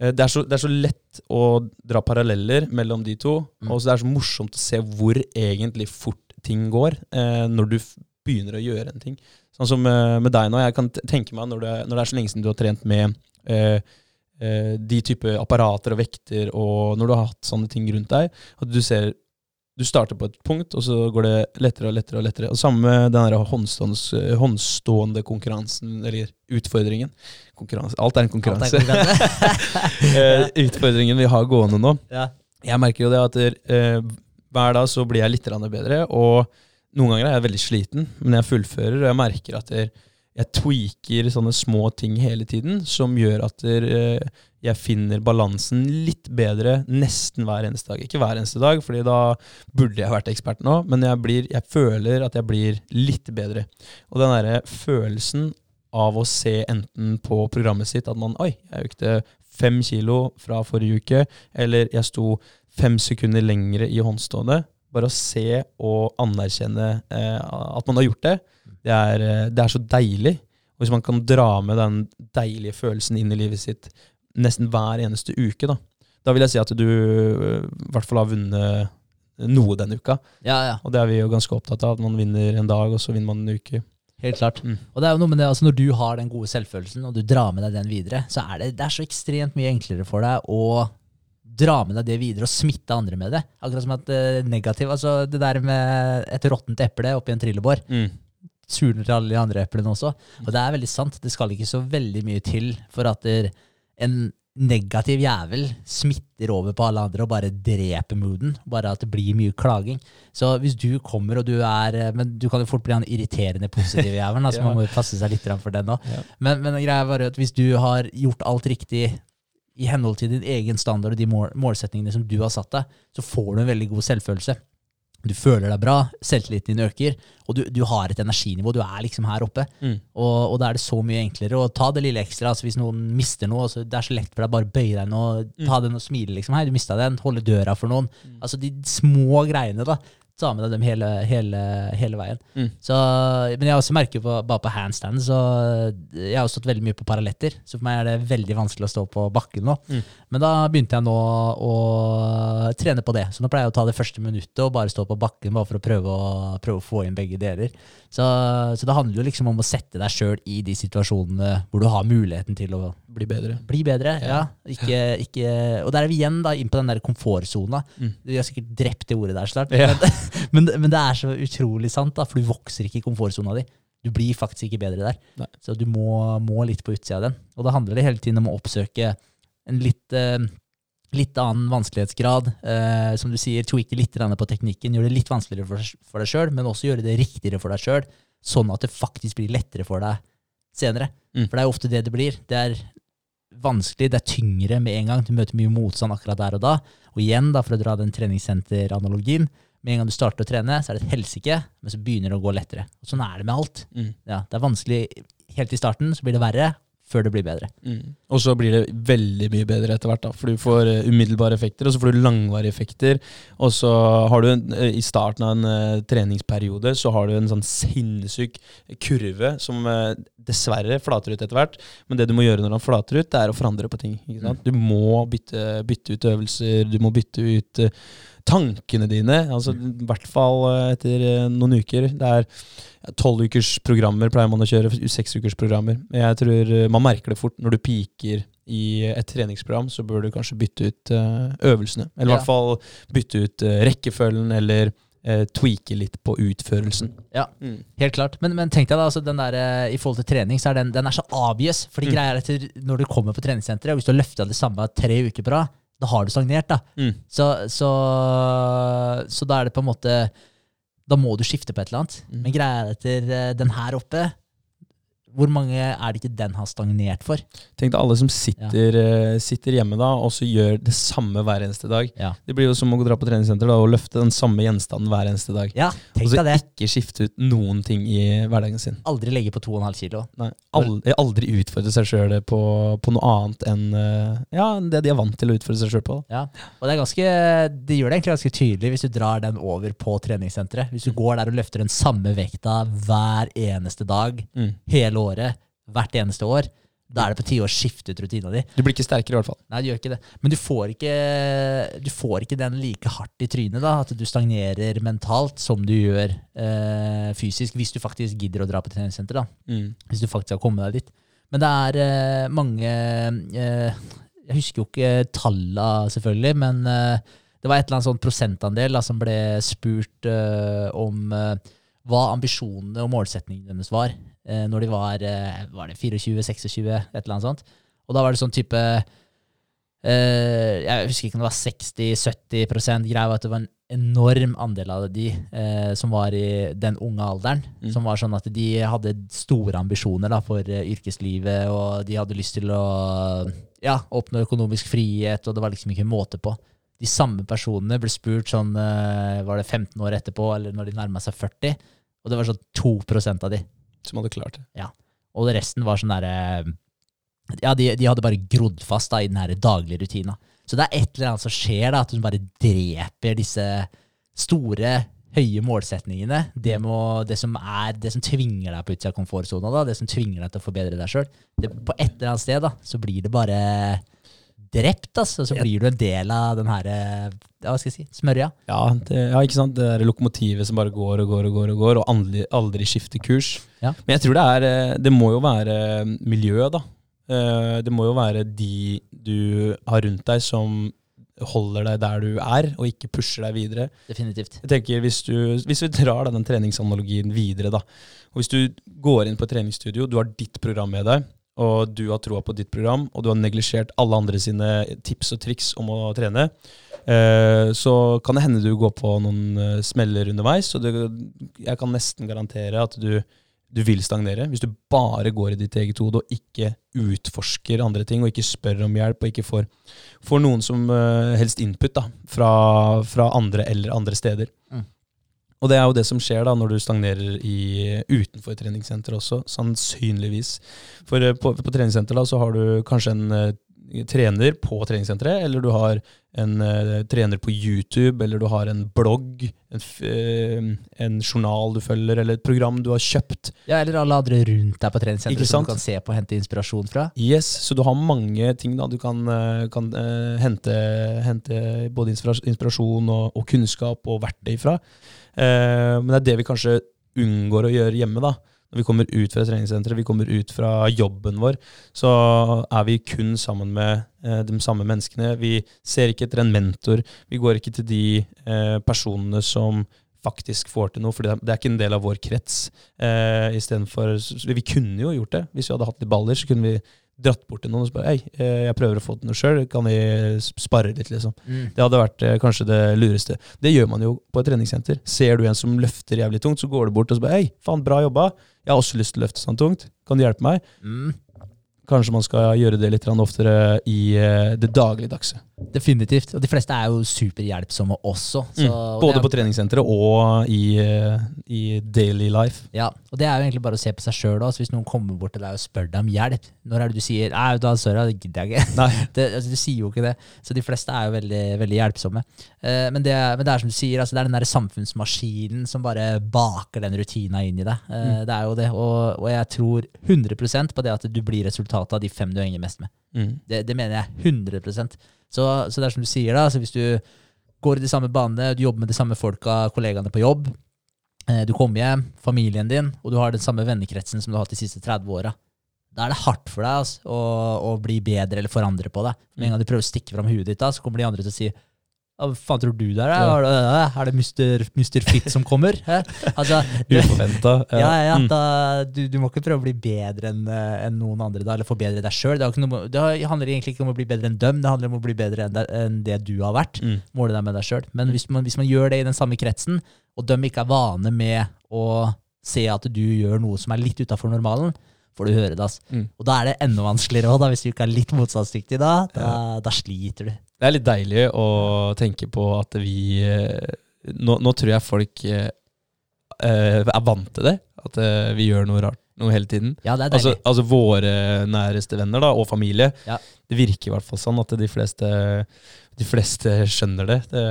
Eh, det, er så, det er så lett å dra paralleller mellom de to, Mm. og så det er så morsomt å se hvor egentlig fort ting går eh, når du begynner å gjøre en ting. Sånn som eh, med deg nå. Jeg kan tenke meg når det, når det er så lenge siden du har trent med eh, eh, de type apparater og vekter, og når du har hatt sånne ting rundt deg, at du ser du starter på et punkt, og så går det lettere og lettere. og lettere. Og Samme med den der håndstående, konkurransen, eller utfordringen. Alt er en konkurranse. Er konkurranse. Eh, utfordringen vi har gående nå. ja. Jeg merker jo det at eh, hver dag så blir jeg litt bedre, og noen ganger er jeg veldig sliten, men jeg fullfører, og jeg merker at jeg, jeg tweaker sånne små ting hele tiden, som gjør at eh, jeg finner balansen litt bedre nesten hver eneste dag. Ikke hver eneste dag, fordi da burde jeg vært ekspert nå, men jeg, blir, jeg føler at jeg blir litt bedre. Og den derre følelsen av å se enten på programmet sitt at man Oi, jeg økte fem kilo fra forrige uke, eller jeg sto fem sekunder lengre i håndstående. Bare å se og anerkjenne eh, at man har gjort det, det er, eh, det er så deilig. Og hvis man kan dra med den deilige følelsen inn i livet sitt nesten hver eneste uke, da, da vil jeg si at du eh, i hvert fall har vunnet noe denne uka. ja, ja. Og det er vi jo ganske opptatt av, at man vinner en dag, og så vinner man en uke. Helt klart. Mm. Og det er jo noe med det, altså Når du har den gode selvfølelsen, og du drar med deg den videre, så er det, det er så ekstremt mye enklere for deg å dra med deg det videre og smitte andre med det. Akkurat som at uh, negativ, altså det der med et råttent eple oppi en trillebår, Mm. Surner til alle de andre eplene også. Og det er veldig sant. Det skal ikke så veldig mye til for at en negativ jævel smitter over på alle andre og bare dreper mooden. Bare at det blir mye klaging. Så hvis du kommer og du er eh, Men du kan jo fort bli han irriterende positive jævelen. Altså Ja. Man må jo passe seg litt for den òg. Ja. Men, men greia er bare at hvis du har gjort alt riktig i henhold til din egen standard og de mål, målsetningene som du har satt deg, så får du en veldig god selvfølelse. Du føler deg bra, selvtilliten din øker, og du, du har et energinivå. Du er liksom her oppe. Mm. Og, og da er det så mye enklere å ta det lille ekstra. altså Hvis noen mister noe, altså det er så lett for deg bare bøye deg nå, ta den og smile. liksom, Hei, du mista den. Holde døra for noen. Altså de små greiene, da. Ta med deg dem hele, hele, hele veien. Mm. Så, men jeg også merker på, bare på handstand, så jeg har jo stått veldig mye på paralletter. Så for meg er det veldig vanskelig å stå på bakken nå. Mm. Men da begynte jeg nå å trene på det. Så nå pleier jeg å ta det første minuttet og bare stå på bakken bare for å prøve å, prøve å få inn begge deler. Så, så det handler jo liksom om å sette deg sjøl i de situasjonene hvor du har muligheten til å Bli bedre. Bli bedre, ja. Ikke, ikke, og der er vi igjen da inn på den der komfortsona. Mm. Vi har sikkert drept det ordet der snart. Ja. Men, men, det er så utrolig sant, da, for du vokser ikke i komfortsona di. Du blir faktisk ikke bedre der. Nei. Så du må, må litt på utsida av den. Og da handler det hele tiden om å oppsøke en litt, eh, litt annen vanskelighetsgrad. Eh, som du sier, tweake litt på teknikken. Gjøre det litt vanskeligere for, for deg sjøl, men også gjøre det riktigere for deg sjøl. Sånn at det faktisk blir lettere for deg senere. Mm. For det er jo ofte det det blir. Det er vanskelig, det er tyngre med en gang. Du møter mye motstand akkurat der og da. Og igjen, da, for å dra den treningssenteranalogien, med en gang du starter å trene, så er det et helsike, men så begynner det å gå lettere. Og sånn er det med alt. Mm. Ja, det er vanskelig helt i starten, så blir det verre før det blir bedre. Mm. Og så blir det veldig mye bedre etter hvert, da, for du får eh, umiddelbare effekter, og så får du langvarige effekter. Og så har du en, eh, i starten av en uh, treningsperiode så har du en sånn sinnssyk kurve som uh, dessverre flater ut etter hvert. Men det du må gjøre når den flater ut, det er å forandre på ting. Ikke sant? Du må bytte, bytte ut øvelser, du må bytte ut eh, tankene dine. Altså, I hvert fall eh, etter eh, noen uker. Det er tolv ukers programmer pleier man å kjøre, seks ukers programmer. Jeg tror eh, man merker det fort når du piker i et treningsprogram, så bør du kanskje bytte ut øvelsene. Eller i Ja. hvert fall bytte ut rekkefølgen, eller tweake litt på utførelsen. Ja. Mm. Helt klart. Men, men tenk deg da, altså den der, i forhold til trening, så er den, den er så obvious. Fordi Mm. greia er at når du kommer på treningssenteret, og hvis du har løfta det samme tre uker på rad, da har du stagnert, da. Mm. Så, så, så da er det på en måte Da må du skifte på et eller annet. Mm. Men greia er eh, den her oppe Hvor mange er det ikke den har stagnert for? Tenk deg alle som sitter, eh, sitter hjemme da, og så gjør det samme hver eneste dag. Ja, Det blir jo som å gå dra på treningssenter da, og løfte den samme gjenstanden hver eneste dag. ja tenk deg det. Og så ikke skifte ut noen ting i hverdagen sin. Aldri legge på 2,5 kilo. Nei, aldri, aldri utfordre seg sjøl på, på noe annet enn eh, ja, det de er vant til å utfordre seg sjøl på. Ja, og det er ganske, det gjør det egentlig ganske tydelig hvis du drar den over på treningssenteret. Hvis du går der og løfter den samme vekta hver eneste dag, Mm. hele året, hvert eneste år, da er det på tide å skifte ut rutina di. Du blir ikke sterkere, i hvert fall. Nei, du gjør ikke det. Men du får ikke, du får ikke den like hardt i trynet, da, at du stagnerer mentalt som du gjør eh, fysisk, hvis du faktisk gidder å dra på treningssenter. da Mm. hvis du faktisk har kommet deg dit. Men det er eh, mange eh, Jeg husker jo ikke talla, selvfølgelig, men eh, det var et eller annet sånn prosentandel da, som ble spurt eh, om eh, hva ambisjonene og målsetningene deres var eh, når de var, eh, var det 24-26, et eller annet sånt. Og da var det sånn type eh, Jeg husker ikke om det var 60-70 Greia var at det var en enorm andel av de eh, som var i den unge alderen. Mm. Som var sånn at de hadde store ambisjoner da, for yrkeslivet, og de hadde lyst til å ja, oppnå økonomisk frihet, og det var liksom ikke måte på. De samme personene ble spurt sånn, var det 15 år etterpå, eller når de nærma seg 40, og det var sånn 2% av de. Som hadde klart det. Ja. Og resten var sånn derre Ja, de, de hadde bare grodd fast da, i den daglige rutina. Så det er et eller annet som skjer, da, at du bare dreper disse store, høye målsetningene. Det, må, det, som er, det som tvinger deg på utsida av komfortsona, det som tvinger deg til å forbedre deg sjøl. På et eller annet sted da, så blir det bare drept, altså. Så blir du en del av den her hva skal jeg si, smørja. Ja, det, ja, ikke sant? Det er lokomotivet som bare går og går og går, og går, og aldri, aldri skifter kurs. Ja. Men jeg tror det er eh, Det må jo være miljøet, da. Eh, Det må jo være de du har rundt deg, som holder deg der du er, og ikke pusher deg videre. Definitivt. Jeg tenker Hvis, du, hvis vi drar den treningsanalogien videre, da. Og hvis du går inn på et treningsstudio, du har ditt program med deg, og du har troa på ditt program, og du har neglisjert alle andre sine tips og triks om å trene, eh, så kan det hende du går på noen eh, smeller underveis, og jeg kan nesten garantere at du, du vil stagnere. Hvis du bare går i ditt eget hode og ikke utforsker andre ting, og ikke spør om hjelp, og ikke får, får noen som eh, helst input da, fra, fra andre eller andre steder. Mm. Og det er jo det som skjer da når du stagnerer i, utenfor treningssenteret treningssenter også, sannsynligvis. For eh, på, på treningssenter da, så har du kanskje en eh, trener på treningssenteret, eller du har en uh, trener på YouTube, eller du har en blogg, en, eh, en journal du følger, eller et program du har kjøpt. Ja, eller alle andre rundt deg på treningssenteret som du kan se på og hente inspirasjon fra. Yes, så du har mange ting da du kan, eh, kan uh, hente, hente både inspirasjon og, og kunnskap og verktøy fra. Men det er det vi kanskje unngår å gjøre hjemme. da. Når vi kommer ut fra treningssenteret, vi kommer ut fra jobben vår, så er vi kun sammen med eh, de samme menneskene. Vi ser ikke etter en mentor. Vi går ikke til de eh, personene som faktisk får til noe, for det er ikke en del av vår krets. Eh, istedenfor Vi kunne jo gjort det. Hvis vi hadde hatt litt baller, så kunne vi dratt bort til noen og spurt Hei, eh, jeg prøver å få til noe sjøl, kan vi spare litt, liksom. Mm. Det hadde vært eh, kanskje det lureste. Det gjør man jo på et treningssenter. Ser du en som løfter jævlig tungt, så går du bort og spør Hei, faen, bra jobba. Jeg har også lyst til å løfte sånn tungt. Kan du hjelpe meg? Mm. Kanskje man skal gjøre det litt oftere i eh, det dagligdagse. Definitivt. Og de fleste er jo superhjelpsomme også. Så, mm. Både på treningssenteret og i, eh, i, daily life. Ja, og det er jo egentlig bare å se på seg sjøl. Altså, hvis noen kommer bort til deg og spør deg om hjelp, når er det du sier Nei, da, sorry, det gidder jeg ikke. det, altså, du sier jo ikke det. Så de fleste er jo veldig, veldig hjelpsomme. Uh, men, det, men, det, er som du sier, altså, det er den der samfunnsmaskinen som bare baker den rutina inn i deg. Uh, mm. Det er jo det. Og, og, jeg tror 100% på det at du blir resultatet av de fem du henger mest med. Mm. Det, det mener jeg 100 så, så, det er som du sier, da, altså hvis du går i de samme banene, du jobber med de samme folka, kollegaene på jobb, eh, du kommer hjem, familien din, og du har den samme vennekretsen som du har hatt de siste 30 åra. Da er det hardt for deg altså, å, å, bli bedre eller forandre på deg. Med en gang du prøver å stikke fram huet ditt, da, så kommer de andre til å si hva faen tror du det er? Det, er det Mr. Mr. Fit som kommer? Altså, Uforventa. Ja, ja, ja mm. da, du, du, må ikke prøve å bli bedre enn eh, en noen andre, da, eller forbedre deg sjøl. Det, det, handler egentlig ikke om å bli bedre enn dem, det handler om å bli bedre enn det, enn det du har vært. Mm. Måle deg med deg sjøl. Men hvis man, hvis man, gjør det i den samme kretsen, og de ikke er vane med å se at du gjør noe som er litt utafor normalen, får du høre det. Mm. Og da er det enda vanskeligere òg, hvis du ikke er litt motstandsdyktig. Da, da, da sliter du. Det er litt deilig å tenke på at vi eh, Nå, nå tror jeg folk eh, eh, er vant til det. At eh, vi gjør noe rart noe hele tiden. Ja, det er deilig. Altså, altså våre næreste venner da, og familie. Ja. Det virker i hvert fall sånn at de fleste de fleste skjønner det, det,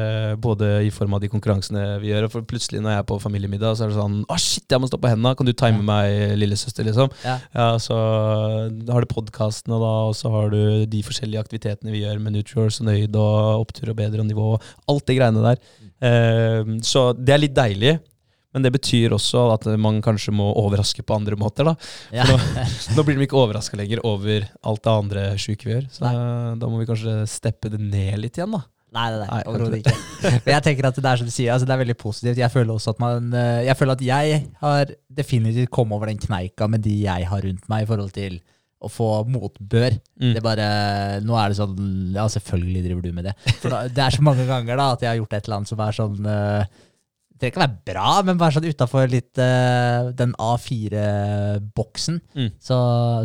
både i form av de konkurransene vi gjør. For plutselig når jeg er på familiemiddag, så er det sånn Å, oh, shit, jeg må stå på henda! Kan du time ja. meg, lillesøster? liksom? Ja. ja så har du podkastene, da, og så har du de forskjellige aktivitetene vi gjør med Nutriors og Nøyd og Opptur og Bedre og Nivå. Alt de greiene der. Mm. Uh, så det er litt deilig. Men det betyr også at man kanskje må overraske på andre måter. Da ja. nå, nå, blir de ikke overraska lenger over alt det andre sjuke vi gjør. Så nei. da må vi kanskje steppe det ned litt igjen, da. Nei, nei, nei overhodet ikke. Men jeg tenker at det er som du sier, altså det er veldig positivt. Jeg føler også at man eh, Jeg føler at jeg har definitivt kommet over den kneika med de jeg har rundt meg, i forhold til å få motbør. Mm. Det er bare, Nå er det sånn Ja, selvfølgelig driver du med det. For da, det er så mange ganger da at jeg har gjort et eller annet som er sånn uh, trenger ikke være bra, men bare sånn utafor litt uh, den A4-boksen. Mm. Så,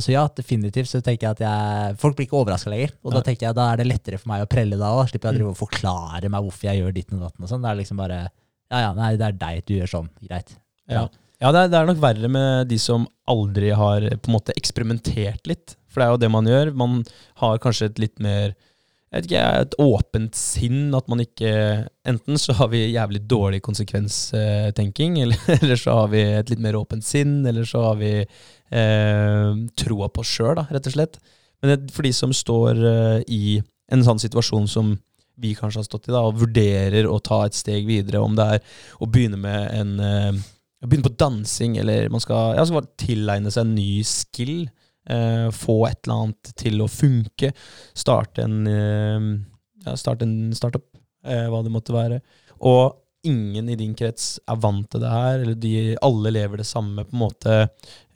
så, ja, definitivt så tenker jeg at jeg Folk blir ikke overraska lenger. Og da tenker jeg da er det lettere for meg å prelle da òg. Slipper jeg å drive og forklare meg hvorfor jeg gjør ditt og datt. og sånn. Det er liksom bare Ja, ja, nei, det er deg du gjør sånn. Greit. Ja, ja det, er, det, er, nok verre med de som aldri har på en måte eksperimentert litt. For det er jo det man gjør. Man har kanskje et litt mer jeg vet ikke, et åpent sinn. At man ikke Enten så har vi jævlig dårlig konsekvenstenking, eller, eller så har vi et litt mer åpent sinn, eller så har vi eh, troa på oss sjøl, rett og slett. Men for de som står eh, i en sånn situasjon som vi kanskje har stått i, da, og vurderer å ta et steg videre, om det er å begynne med en eh, Begynne på dansing, eller man skal, ja, skal tilegne seg en ny skill få et eller annet til å funke. Starte en, uh, ja, starte en startup, uh, hva det måtte være. Og ingen i din krets er vant til det her, eller de, alle lever det samme på en måte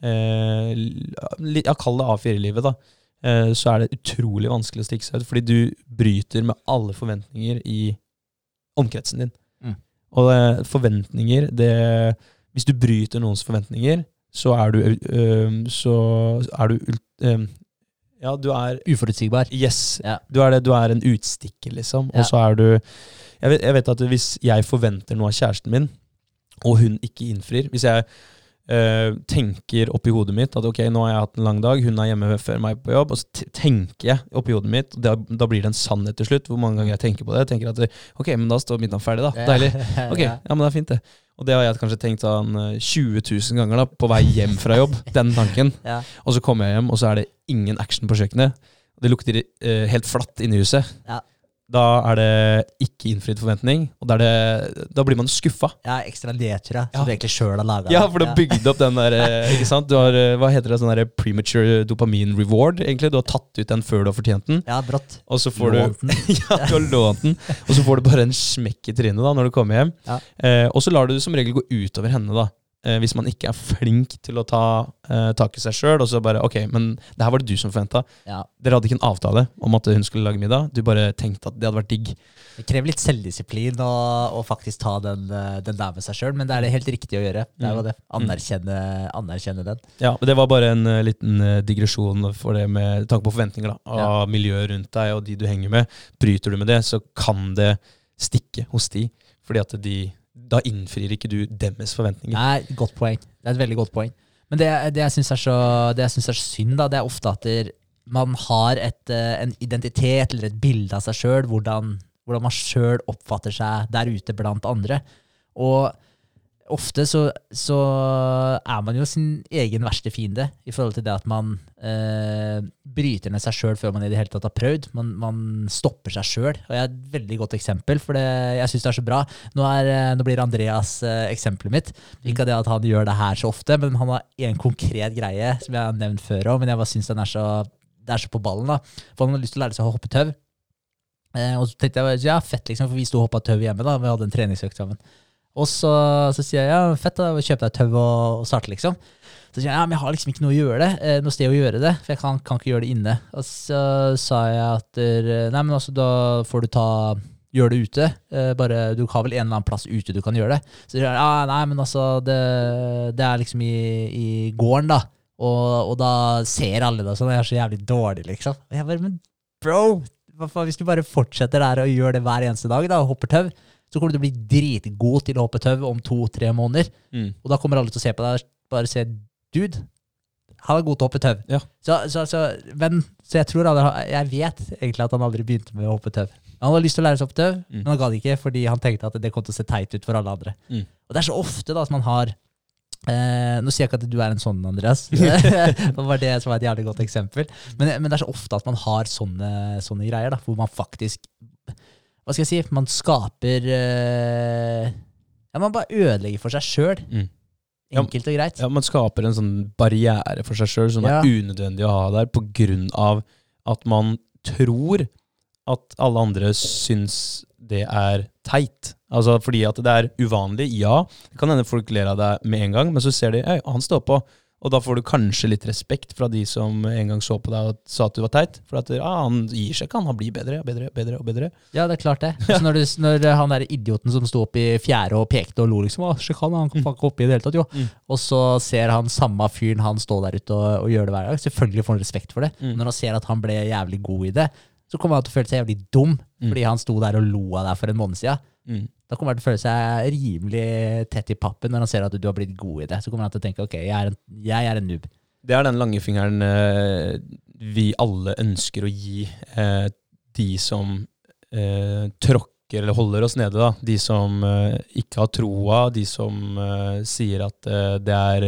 Ja, kall det A4-livet, da. så er det utrolig vanskelig å stikke seg ut, fordi du bryter med alle forventninger i omkretsen din. Mm. Og forventninger, det Hvis du bryter noens forventninger, så er du, så er du Ja, du er Uforutsigbar. Yes. Ja. Du, er det, du er en utstikker, liksom. Og så er du jeg vet, jeg vet, at hvis jeg forventer noe av kjæresten min, og hun ikke innfrir Hvis jeg øh, tenker oppi hodet mitt at ok, nå har jeg hatt en lang dag, hun er hjemme før meg på jobb, og så tenker jeg oppi hodet mitt, og da, da, blir det en sannhet til slutt, hvor mange ganger jeg tenker på det. Jeg tenker at ok, men da står middagen ferdig, da. Deilig. Ok, ja, men det er fint, det. Og det har jeg kanskje tenkt sånn 20 eh, 000 ganger da, på vei hjem fra jobb. den tanken. Ja. Og så kommer jeg hjem, og så er det ingen action på kjøkkenet. Det lukter uh, helt flatt inne i huset. Ja. Da er det ikke innfridd forventning, og det, da blir man skuffa. Ja, ekstra nedtur, ja. Ja. Som du egentlig sjøl har laga. Ja, for du har bygd opp den der eh, Ikke sant? Du har, eh, hva heter det, sånn der premature dopamin reward, egentlig. Du har tatt ut den før du har fortjent den. Ja, brått. Og så får du den. ja, du har lånt den, og så får du bare en smekk i trynet da når du kommer hjem. Ja. Eh, og så lar du det som regel gå utover henne, da. Eh, hvis man ikke er flink til å ta eh, tak i seg sjøl, og så bare Ok, men det her var det du som forventa. Ja. Dere hadde ikke en avtale om at hun skulle lage middag. Du bare tenkte at det hadde vært digg. Det krever litt selvdisiplin å, å faktisk ta den, eh, den der med seg sjøl, men det er det helt riktig å gjøre. Det var Mm. det. Anerkjenne, anerkjenne den. Ja, men Det var bare en uh, liten uh, digresjon for det med tanke på forventninger da, av miljøet rundt deg og de du henger med. Bryter du med det, så kan det stikke hos de. Fordi at de, da innfrir ikke du deres forventninger. Nei, godt poeng. Det er et veldig godt poeng. Men det, det jeg syns er, så- er synd, da, det er ofte at man har et, eh, en identitet eller et bilde av seg sjøl, hvordan, hvordan man sjøl oppfatter seg der ute blant andre. Og ofte så, så er man jo sin egen verste fiende i forhold til det at man eh, bryter ned seg sjøl før man i det hele tatt har prøvd. Man, man stopper seg sjøl. Og jeg er et veldig godt eksempel, for det, jeg syns det er så bra. Nå, er, eh, nå blir Andreas eh, eksempelet mitt. Ikke det at han gjør det her så ofte, men han har en konkret greie som jeg har nevnt før òg, men jeg bare syns den er så, det er så på ballen. da. For han har lyst til å lære seg å hoppe tau. Eh, og så tenkte jeg ja, fett, liksom, for vi sto og hoppa tau hjemme. da, Vi hadde en treningsøkt sammen. Og så, så sier jeg ja, fett, da, kjøp deg tau og, og starte, liksom. Så sier jeg ja, men jeg har liksom ikke noe å gjøre det, eh, noe sted å gjøre det, for jeg kan, kan ikke gjøre det inne. Og så sa jeg at eh, nei, men altså, da får du ta Gjør det ute. Eh, bare, du har vel en eller annen plass ute du kan gjøre det. Så sier jeg ja, nei, men altså, det, det er liksom i, i gården, da. Og, og da ser alle det sånn, jeg er så jævlig dårlig, liksom. Og jeg bare, men bro, hvis du bare fortsetter der og gjør det hver eneste dag, da, og hopper tau, så kommer du til å bli dritgod til å hoppe tau om to-tre måneder. Mm. Og da kommer alle til å se på deg og bare se Dude, han er god til å hoppe tau. Ja. Så, så, så, men, så jeg tror han, jeg vet egentlig at han aldri begynte med å hoppe tau. Han hadde lyst til å lære seg å hoppe tau, Mm. men han gadd ikke fordi han tenkte at det kom til å se teit ut for alle andre. Mm. Og det er så ofte da at man har eh, Nå sier jeg ikke at du er en sånn, Andreas. det var det som var et jævlig godt eksempel. Men, men det er så ofte at man har sånne, sånne greier, da, hvor man faktisk Hva skal jeg si? Man skaper eh, Ja, man bare ødelegger for seg sjøl. Mm. Ja, Enkelt og greit. Ja, Man skaper en sånn barriere for seg sjøl som Ja. er unødvendig å ha der, på grunn av at man tror at alle andre syns det er teit. Altså fordi at det er uvanlig, ja. Det kan hende folk ler av deg med en gang, men så ser de at han står på. Og da får du kanskje litt respekt fra de som en gang så på deg og sa at du var teit. For at ah, han gir seg ikke, han. Han blir bedre og bedre, bedre og bedre. Ja, det er klart det. Så når, du, når han der idioten som sto opp i fjære og pekte og lo, liksom sjekk han, han kan faen ikke hoppe i det hele tatt, jo. Mm. Og så ser han samme fyren han stå der ute og, og gjør det hver dag. Selvfølgelig får han respekt for det. Mm. Når han ser at han ble jævlig god i det, så kommer han til å føle seg jævlig dum Mm. fordi han sto der og lo av deg for en måned siden. Mm. Da kommer han til å føle seg rimelig tett i pappen når han ser at du har blitt god i det. Så kommer han til å tenke ok, jeg er en, jeg er en noob. Det er den langfingeren eh, vi alle ønsker å gi eh, de som eh, tråkker eller holder oss nede. Da. De som eh, ikke har troa, de som eh, sier at eh, det er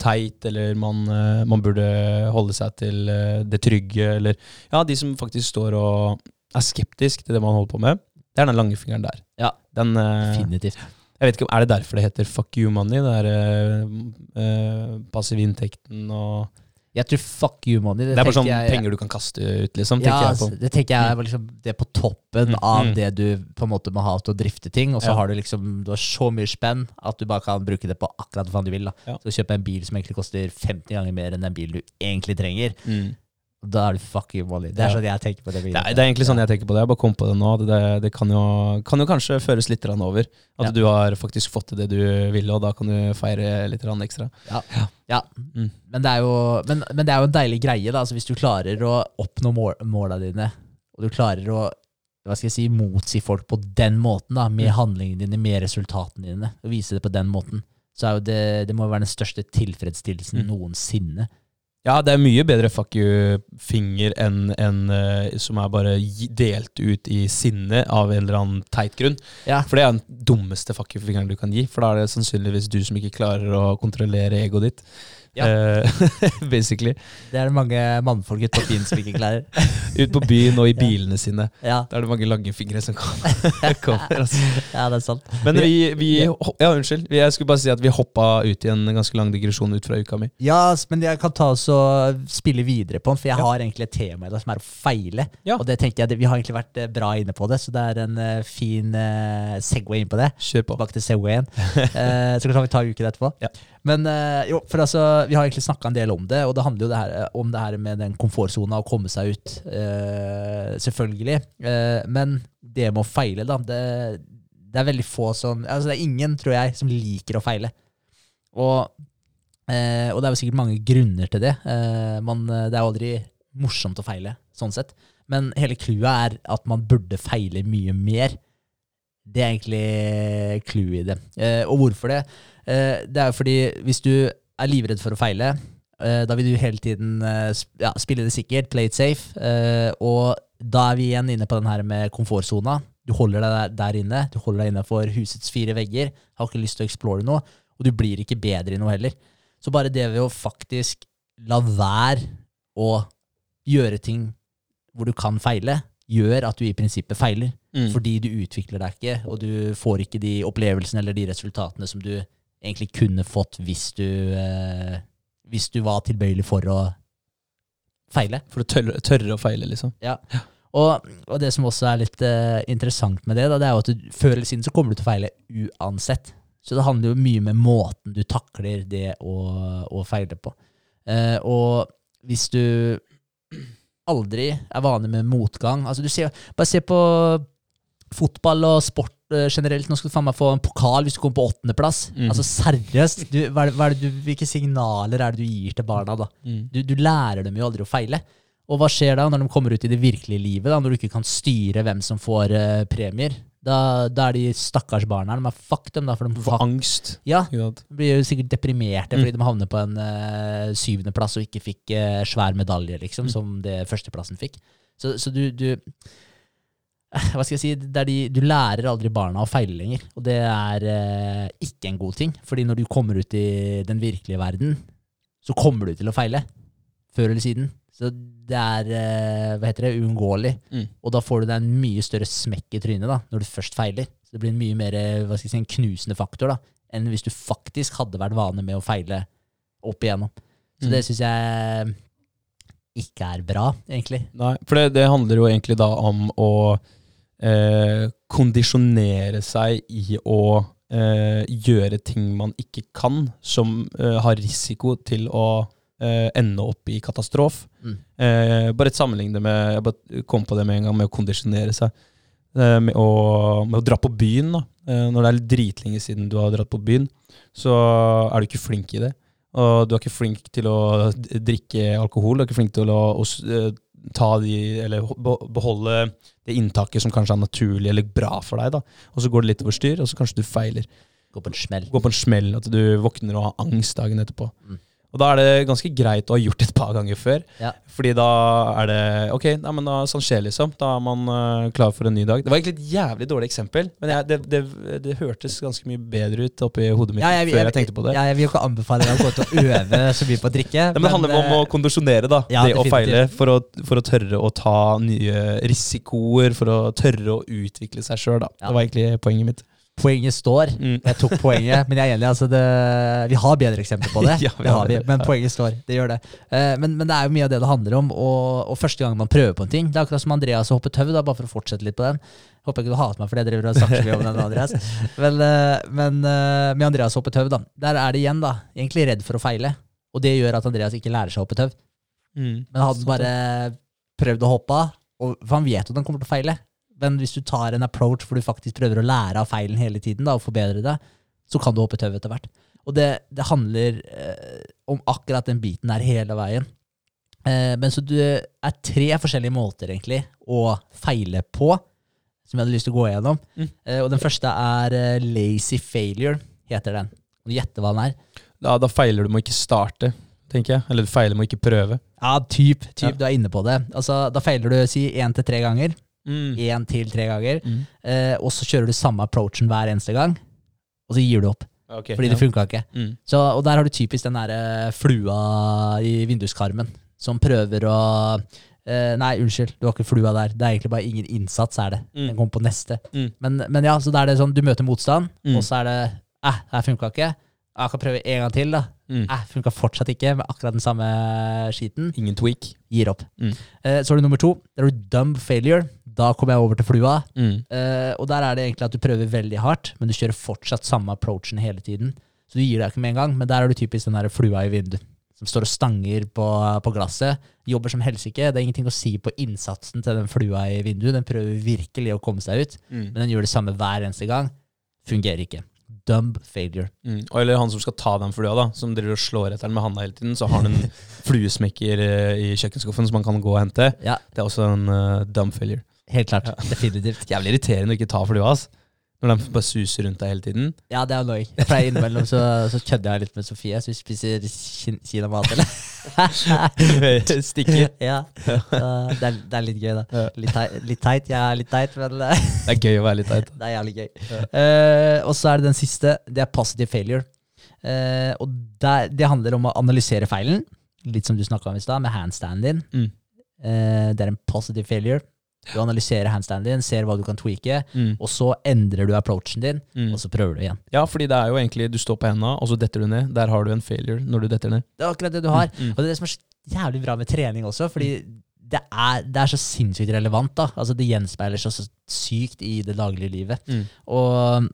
teit, eller man, man burde holde seg til det trygge, eller Ja, de som faktisk står og er skeptisk til det man holder på med. Det er den lange fingeren der. Ja. Den, uh, Definitivt. jeg vet ikke, om- Er det derfor det heter fuck you money? Det er eh, eh, passiv inntekten og Jeg tror fuck you money. Det, er bare sånn jeg- penger du kan kaste ut, liksom. Ja, tenker jeg altså, på. det tenker jeg er liksom det på toppen Mm, av mm. det du på en måte må ha til å drifte ting. Og så Ja. har du liksom du har så mye spenn at du bare kan bruke det på akkurat hva du vil. da. Ja. Så kjøpe en bil som egentlig koster 50 ganger mer enn den bilen du egentlig trenger. Mm. Da er du fucking money. Det er Ja. sånn jeg tenker på det. Det, er, det er egentlig sånn jeg tenker på det. Jeg bare kom på det nå. Det, det kan, jo, kan jo kanskje føres litt over. At Ja. du har faktisk fått til det du ville, og da kan du feire litt ekstra. Ja, Mm. men, det er jo, men, men det er jo en deilig greie, da. Altså, hvis du klarer å oppnå mål, måla dine, og du klarer å hva skal jeg si, motsi folk på den måten, da, med Mm. handlingene dine, med resultatene dine, og vise det på den måten, så er jo det, det må være den største tilfredsstillelsen Mm. noensinne. Ja, det er mye bedre fuck you-finger enn en, uh, som er bare delt ut i sinne av en eller annen teit grunn. Ja. For det er den dummeste fuck you-fingeren du kan gi. For da er det sannsynligvis du som ikke klarer å kontrollere egoet ditt. Ja. Eh, basically. Det er det mange mannfolk ute på byen som ikke klarer. Ut på byen og i bilene sine. Ja, Da er det mange lange fingre som kommer. kommer altså. ja det er sant. Men vi, vi Ja, unnskyld. Jeg skulle bare si at vi hoppa ut i en ganske lang digresjon ut fra uka mi. Ja, men jeg kan ta oss og spille videre på den, for jeg Ja. har egentlig et tema i dag som er å feile. Ja. Og det tenkte jeg, Vi har egentlig vært eh, bra inne på det, så det er en eh, fin uh, Segway inn på det. Kjør på. Tilbake til Segwayen. Så kan vi ta uken etterpå. Ja. Men jo, for altså, vi har egentlig snakka en del om det, og det handler jo det her, eh, om det her med den komfortsona å komme seg ut. eh, selvfølgelig. Eh, men det med å feile, da det, det er veldig få som altså Det er ingen, tror jeg, som liker å feile. Og, eh, og det er jo sikkert mange grunner til det. Eh, man, det er jo aldri morsomt å feile, sånn sett. Men hele clouet er at man burde feile mye mer. Det er egentlig clouet i det. Eh, og hvorfor det? Det er jo fordi hvis du er livredd for å feile, eh, da vil du hele tiden eh, ja, spille det sikkert, play it safe. Eh, og da er vi igjen inne på den her med komfortsona. Du holder deg der, der inne. Du holder deg innenfor husets fire vegger. Har ikke lyst til å explore noe. Og du blir ikke bedre i noe heller. Så bare det ved å faktisk la være å gjøre ting hvor du kan feile, gjør at du i prinsippet feiler. Mm. Fordi du utvikler deg ikke, og du får ikke de opplevelsene eller de resultatene som du egentlig kunne fått hvis du, eh, hvis du var tilbøyelig for å feile. For å tørre, tørre å feile, liksom. Og, og det som også er litt eh, interessant med det, da, det er jo at du, før eller siden så kommer du til å feile uansett. Så det handler jo mye med måten du takler det å, å feile på. Eh, og hvis du aldri er vanlig med motgang altså du ser, Bare se på fotball og sport generelt. Nå skal du faen meg få en pokal hvis du kommer på åttendeplass. Mm. Altså seriøst, du, hva er det, hva er det du, hvilke signaler er det du gir til barna da? Mm. Du, du lærer dem jo aldri å feile. Og hva skjer da når de kommer ut i det virkelige livet, da, når du ikke kan styre hvem som får uh, premier? Da, da er de stakkars barna de er fuck dem, da. For de får angst. ja, de blir jo sikkert deprimerte Mm. fordi de havner på en uh, syvendeplass og ikke fikk uh, svær medalje, liksom, Mm. som det førsteplassen fikk. Så, så du, du eh, Hva skal jeg si? Det er de, du lærer aldri barna å feile lenger. Og det er eh, ikke en god ting. Fordi når du kommer ut i den virkelige verden, så kommer du til å feile. Før eller siden. Så det er eh, hva heter det, uunngåelig. Mm. Og da får du deg en mye større smekk i trynet da, når du først feiler. Så det blir en mye mer eh, hva skal jeg si, en knusende faktor da, enn hvis du faktisk hadde vært vane med å feile opp igjennom. Så Mm. det syns jeg ikke er bra, egentlig. Nei, for det, det handler jo egentlig da om å eh, kondisjonere seg i å eh, gjøre ting man ikke kan, som eh, har risiko til å eh, ende opp i katastrof. Mm. Eh, bare et det med Jeg bare kom på det med en gang, med å kondisjonere seg. Eh, med, å, med å dra på byen. da. Når det er dritlenge siden du har dratt på byen, så er du ikke flink i det. Og du er ikke flink til å drikke alkohol. Du er ikke flink til å, å ta de, eller beholde det inntaket som kanskje er naturlig eller bra for deg. da. Og så går det litt over styr, og så kanskje du feiler. Gå på en smell. Går på en smell, at du våkner og har angst dagen etterpå. Mm. Og da er det ganske greit å ha gjort det et par ganger før. Ja. Fordi da er det ok, nei, men da sånn skjer liksom. Da er man uh, klar for en ny dag. Det var egentlig et jævlig dårlig eksempel, men jeg, det, det, det hørtes ganske mye bedre ut oppi hodet mitt Ja, jeg, før jeg tenkte på det. Ja, jeg vil jo ikke anbefale deg å gå til å øve så mye på å drikke. Nei, men det handler om å eh, kondisjonere, da. ja, det å feile. For å, for å tørre å ta nye risikoer. For å tørre å utvikle seg sjøl, da. Det var egentlig poenget mitt. Poenget står. Mm. Jeg tok poenget, men jeg er enig. Altså det, vi har bedre eksempler på det. Ja, vi det har vi, men poenget står. Det gjør det. Eh, Men, men det er jo mye av det det handler om. Og, og første gang man prøver på en ting Det er akkurat som Andreas hoppet tau, bare for å fortsette litt på den. Håper ikke du hater meg for det jeg driver og snakker mye om den, Andreas. Men, eh, men eh, med Andreas hoppet tau, da. Der er det igjen, da. Egentlig redd for å feile. Og det gjør at Andreas ikke lærer seg å hoppe tau. Mm. Men hadde han bare prøvd å hoppe av, og- for han vet at han kommer til å feile. Men hvis du tar en approach hvor du faktisk prøver å lære av feilen hele tiden da, og forbedre det, så kan du hoppe tau etter hvert. Og det, det handler eh, om akkurat den biten der hele veien. Eh, men så det er tre forskjellige måter egentlig å feile på, som jeg hadde lyst til å gå gjennom. Mm. Eh, og den første er eh, lazy failure, heter den. Kan du gjette hva den er? Da, da feiler du med å ikke starte, tenker jeg. Eller du feiler med å ikke prøve. Ja, typ, typ Ja. du er inne på det. Altså, da feiler du si én til tre ganger. Mm. Til tre ganger. Mm. Eh, og så kjører du samme approachen hver eneste gang, og så gir du opp. Okay, fordi ja. det funka ikke. Mm. Så, og der har du typisk den derre flua i vinduskarmen som prøver å eh, Nei, unnskyld, du har ikke flua der. Det er egentlig bare ingen innsats, er det. Mm. Den kommer på neste. Mm. Men, men ja, så da er det sånn, du møter motstand, Mm. og så er det Eh, her funka ikke. Jeg kan prøve en gang til, da. Mm. Eh, funka fortsatt ikke med akkurat den samme skiten. Ingen tweak. Gir opp. Mm. Eh, så er det nummer to. Det er du dumb failure. Da kommer jeg over til flua. Mm. Uh, og der er det egentlig at du prøver veldig hardt, men du kjører fortsatt samme approachen hele tiden. Så du gir deg ikke med en gang, men der er du typisk den der flua i vinduet. Som står og stanger på, på glasset. Jobber som helsike. Det er ingenting å si på innsatsen til den flua i vinduet. Den prøver virkelig å komme seg ut, Mm. men den gjør det samme hver eneste gang. Fungerer ikke. Dumb failure. Mm. Eller han som skal ta den flua, da, som driver og slår etter den med handa hele tiden. Så har han en fluesmekker eh, i kjøkkenskuffen som han kan gå og hente. Ja, Det er også en uh, dumb failure. Helt klart. Definitivt. Jævlig irriterende å ikke ta flua, ass. Når de bare suser rundt deg hele tiden. Ja, det er annoying. Jeg pleier innimellom så, så kødder jeg litt med Sofie, så vi spiser kin- kinamat, eller? Stikker. ja. Det, er, det er litt gøy, da. Ja. Litt, teit, litt teit, ja, litt teit, men uh, Det er gøy å være litt teit. det er jævlig gøy. Uh, og så er det den siste. Det er positive failure. Uh, og der, det handler om å analysere feilen, litt som du snakka om i stad, med handstanden din. Mm. Uh, det er en positive failure. Du analyserer handstanden din, ser hva du kan tweake, Mm. og så endrer du approachen din, Mm. og så prøver du igjen. Ja, fordi det er jo egentlig du står på henda, og så detter du ned. Der har du en failure når du detter ned. Det er akkurat det du har. Mm. Og det er det som er så jævlig bra med trening også, fordi det er, det er så sinnssykt relevant. da. Altså Det gjenspeiler seg så sykt i det daglige livet. Mm. Og,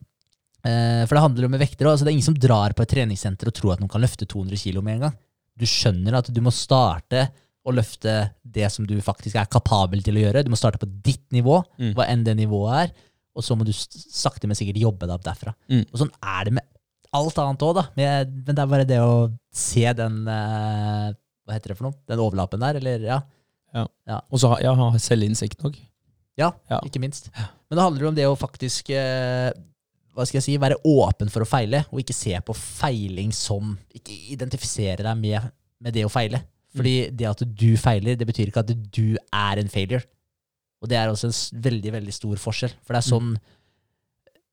eh, for det handler jo om vekter også. Altså, det er ingen som drar på et treningssenter og tror at noen kan løfte 200 kg med en gang. Du skjønner at du må starte å løfte det som du faktisk er kapabel til å gjøre. Du må starte på ditt nivå, Mm. hva enn det nivået er. Og så må du sakte, men sikkert jobbe deg opp derfra. Mm. Og sånn er det med alt annet òg, da. Men, det er bare det å se den eh, Hva heter det for noe? Den overlappen der, eller ja. Og så har jeg selvinnsikt nok. Ja, Ja. ikke minst. Men det handler jo om det å faktisk eh, hva skal jeg si, være åpen for å feile, og ikke se på feiling som Ikke identifisere deg med, med det å feile. Fordi det at du feiler, det betyr ikke at du er en failure. Og det er også en veldig, veldig stor forskjell. For det er sånn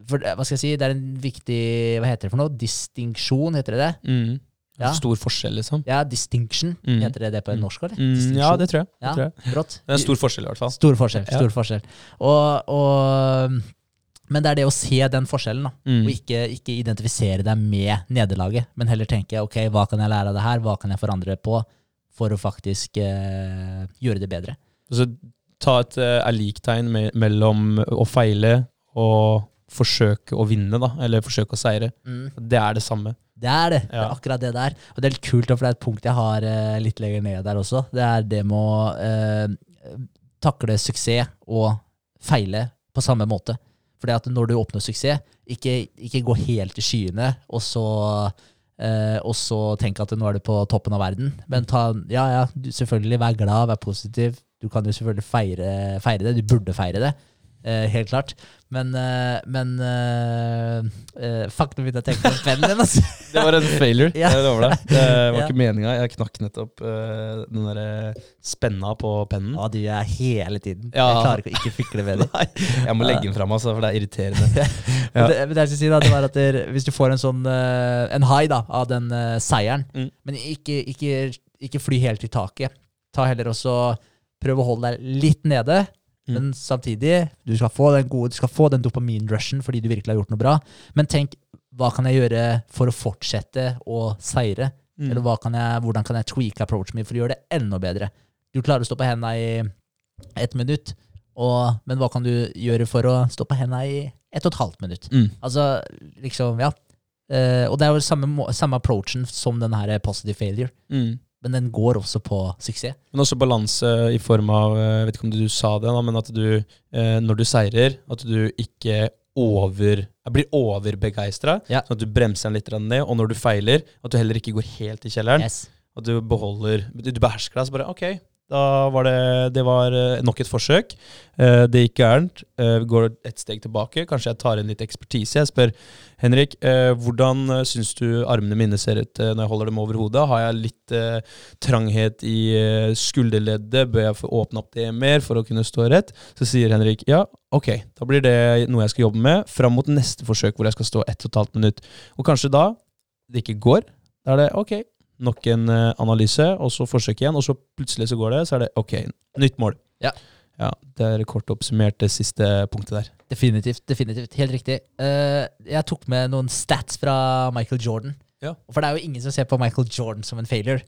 for, Hva skal jeg si, det er en viktig Hva heter det for noe? Distinksjon, heter det det? Mm. Ja. Stor forskjell, liksom. Ja, distinction. Mm. Heter det det på Mm. norsk, eller? Mm, ja, det tror jeg. Det, Ja. tror jeg. Rått. det er en stor forskjell, i hvert fall. Stor forskjell. Ja. stor forskjell. Og, og, men det er det å se den forskjellen, da. Mm. Og ikke, ikke identifisere deg med nederlaget, men heller tenke ok, hva kan jeg lære av det her, hva kan jeg forandre på for å faktisk eh, gjøre det bedre. Så ta et eh, liktegn me mellom å feile og forsøke å vinne, da. Eller forsøke å seire. Det er det samme. Det er det. det er akkurat det der. Og det er litt kult, for det er et punkt jeg har eh, litt lenger ned der også. Det er det med å eh, takle suksess og feile på samme måte. For at når du oppnår suksess, ikke, ikke gå helt i skyene, og så eh, og så tenk at nå er du på toppen av verden. Men ta, ja, ja, selvfølgelig vær glad, vær positiv. Du kan jo selvfølgelig feire, feire det. Du burde feire det. Eh, helt klart. Men, eh, men eh, eh, Fuck, nå begynte jeg å tenke på pennen din, altså. Det var en failure. Ja. Jeg lover deg. Det var Ja. ikke meninga. Jeg knakk nettopp uh, den derre spenna på pennen. Ja, du er hele tiden. Ja. Jeg klarer ikke å ikke fikle med det. Jeg må legge den fram, altså, for det er irriterende. Men det, men det jeg skulle si da, det var at der, Hvis du får en sånn uh, En high da, av den uh, seieren, Mm. men ikke, ikke, ikke fly helt i taket. Ta heller også Prøv å holde deg litt nede, Mm. men samtidig Du skal få den gode, du skal få den dopamin-rushen fordi du virkelig har gjort noe bra. Men tenk hva kan jeg gjøre for å fortsette å seire? Mm. Eller kan jeg, hvordan kan jeg tweake approachen min for å gjøre det enda bedre? Du klarer å stå på hendene i ett minutt, og, men hva kan du gjøre for å stå på hendene i ett og et halvt minutt? Mm. Altså, liksom, ja. Uh, og det er jo samme, samme approachen som den her positive failure, Mm. Men den går også på suksess. Men også balanse i form av eh, Jeg vet ikke om du sa det, da, men at du, eh, når du seirer, at du ikke over blir overbegeistra. Ja. Sånn at du bremser den litt ned. Og når du feiler, at du heller ikke går helt i kjelleren. Yes. At du beholder Du behersker deg. Så bare OK, Da var det, det var eh, nok et forsøk. Eh, Det gikk gærent. Eh, Vi går et steg tilbake. Kanskje jeg tar inn litt ekspertise. Jeg spør Henrik, hvordan syns du armene mine ser ut når jeg holder dem over hodet? Har jeg litt tranghet i skulderleddet? Bør jeg få åpne opp det mer for å kunne stå rett? Så sier Henrik ja, ok, da blir det noe jeg skal jobbe med fram mot neste forsøk hvor jeg skal stå ett og et halvt minutt. Og kanskje da det ikke går. Da er det ok, nok en eh, analyse, og så forsøk igjen, og så plutselig så går det, så er det ok, nytt mål. Ja. Ja, Det er kort oppsummert det siste punktet der. Definitivt. definitivt, Helt riktig. Uh, jeg tok med noen stats fra Michael Jordan. Ja. For det er jo ingen som ser på Michael Jordan som en failure.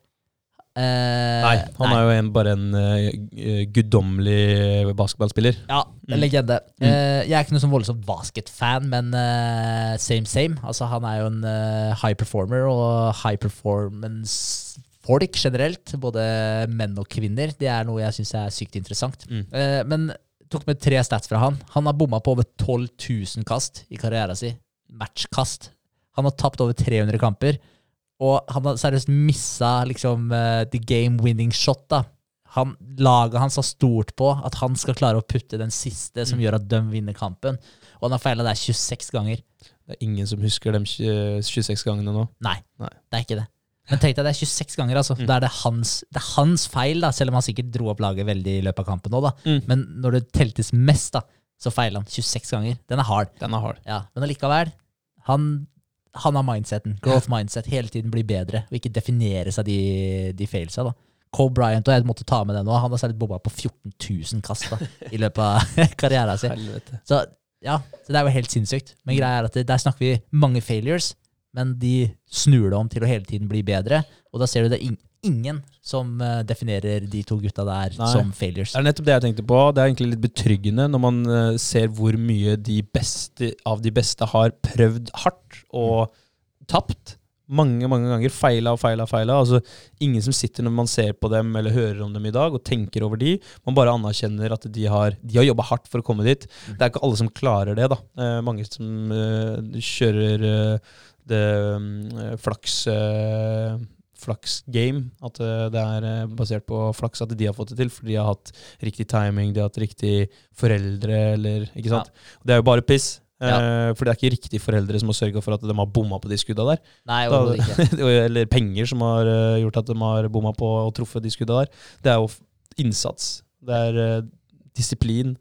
Eh, Nei, han er jo en, bare en uh, guddommelig basketballspiller. Ja, en Mm. legende. Mm. Eh, jeg er ikke noe sånn voldsomt basketfan, men eh, same same. Altså, han er jo en uh, high performer, og high performance-folk generelt, både menn og kvinner, det er noe jeg syns er sykt interessant. Mm. Eh, men tok med tre stats fra han. Han har bomma på over 12 000 kast i karrieren sin. Matchkast. Han har tapt over 300 kamper. Og han har seriøst missa liksom eh, the game winning shot, da. Han, laget hans har stort på at han skal klare å putte den siste som Mm. gjør at de vinner kampen. Og han har feila der 26 ganger. Det er ingen som husker de 26 gangene nå. Nei, Nei. det er ikke det. Men tenk deg, det er 26 ganger, altså. Mm. Da er det, hans, det er hans feil, da, selv om han sikkert dro opp laget veldig i løpet av kampen nå, da. Mm. Men når det teltes mest, da, så feiler han 26 ganger. Den er hard. Den er hard. Ja, Men allikevel, han, han har mindseten. Growth mindset. Hele tiden bli bedre, og ikke definere seg de, de failsa. da. Cole Bryant, og jeg måtte ta med det nå, han har særlig bomma på 14 000 kast da, i løpet av karrieren sin. Så ja, så det er jo helt sinnssykt. Men greia er at det, der snakker vi mange failures, men de snur det om til å hele tiden bli bedre. Og da ser du det ingen som eh, definerer de to gutta der Nei. som failures. Det er nettopp det jeg tenkte på. Det er egentlig litt betryggende når man eh, ser hvor mye de beste av de beste har prøvd hardt og tapt. Mange mange ganger. Feila og feila og feila. Altså, ingen som sitter når man ser på dem eller hører om dem i dag og tenker over de. Man bare anerkjenner at de har, de har jobba hardt for å komme dit. Det er ikke alle som klarer det. da. Eh, mange som eh, kjører eh, det um, flaks... eh, Flaks-game. At eh, det er eh, basert på flaks at de har fått det til, for de har hatt riktig timing, de har hatt riktig foreldre, eller Ikke sant? Det er jo bare piss. Ja. for det er ikke riktig foreldre som har sørga for at de har bomma på de skudda der. Nei, Da, ikke. eller penger som har eh, gjort at de har bomma på og truffet de skudda der. Det er jo innsats. Det er eh, disiplin.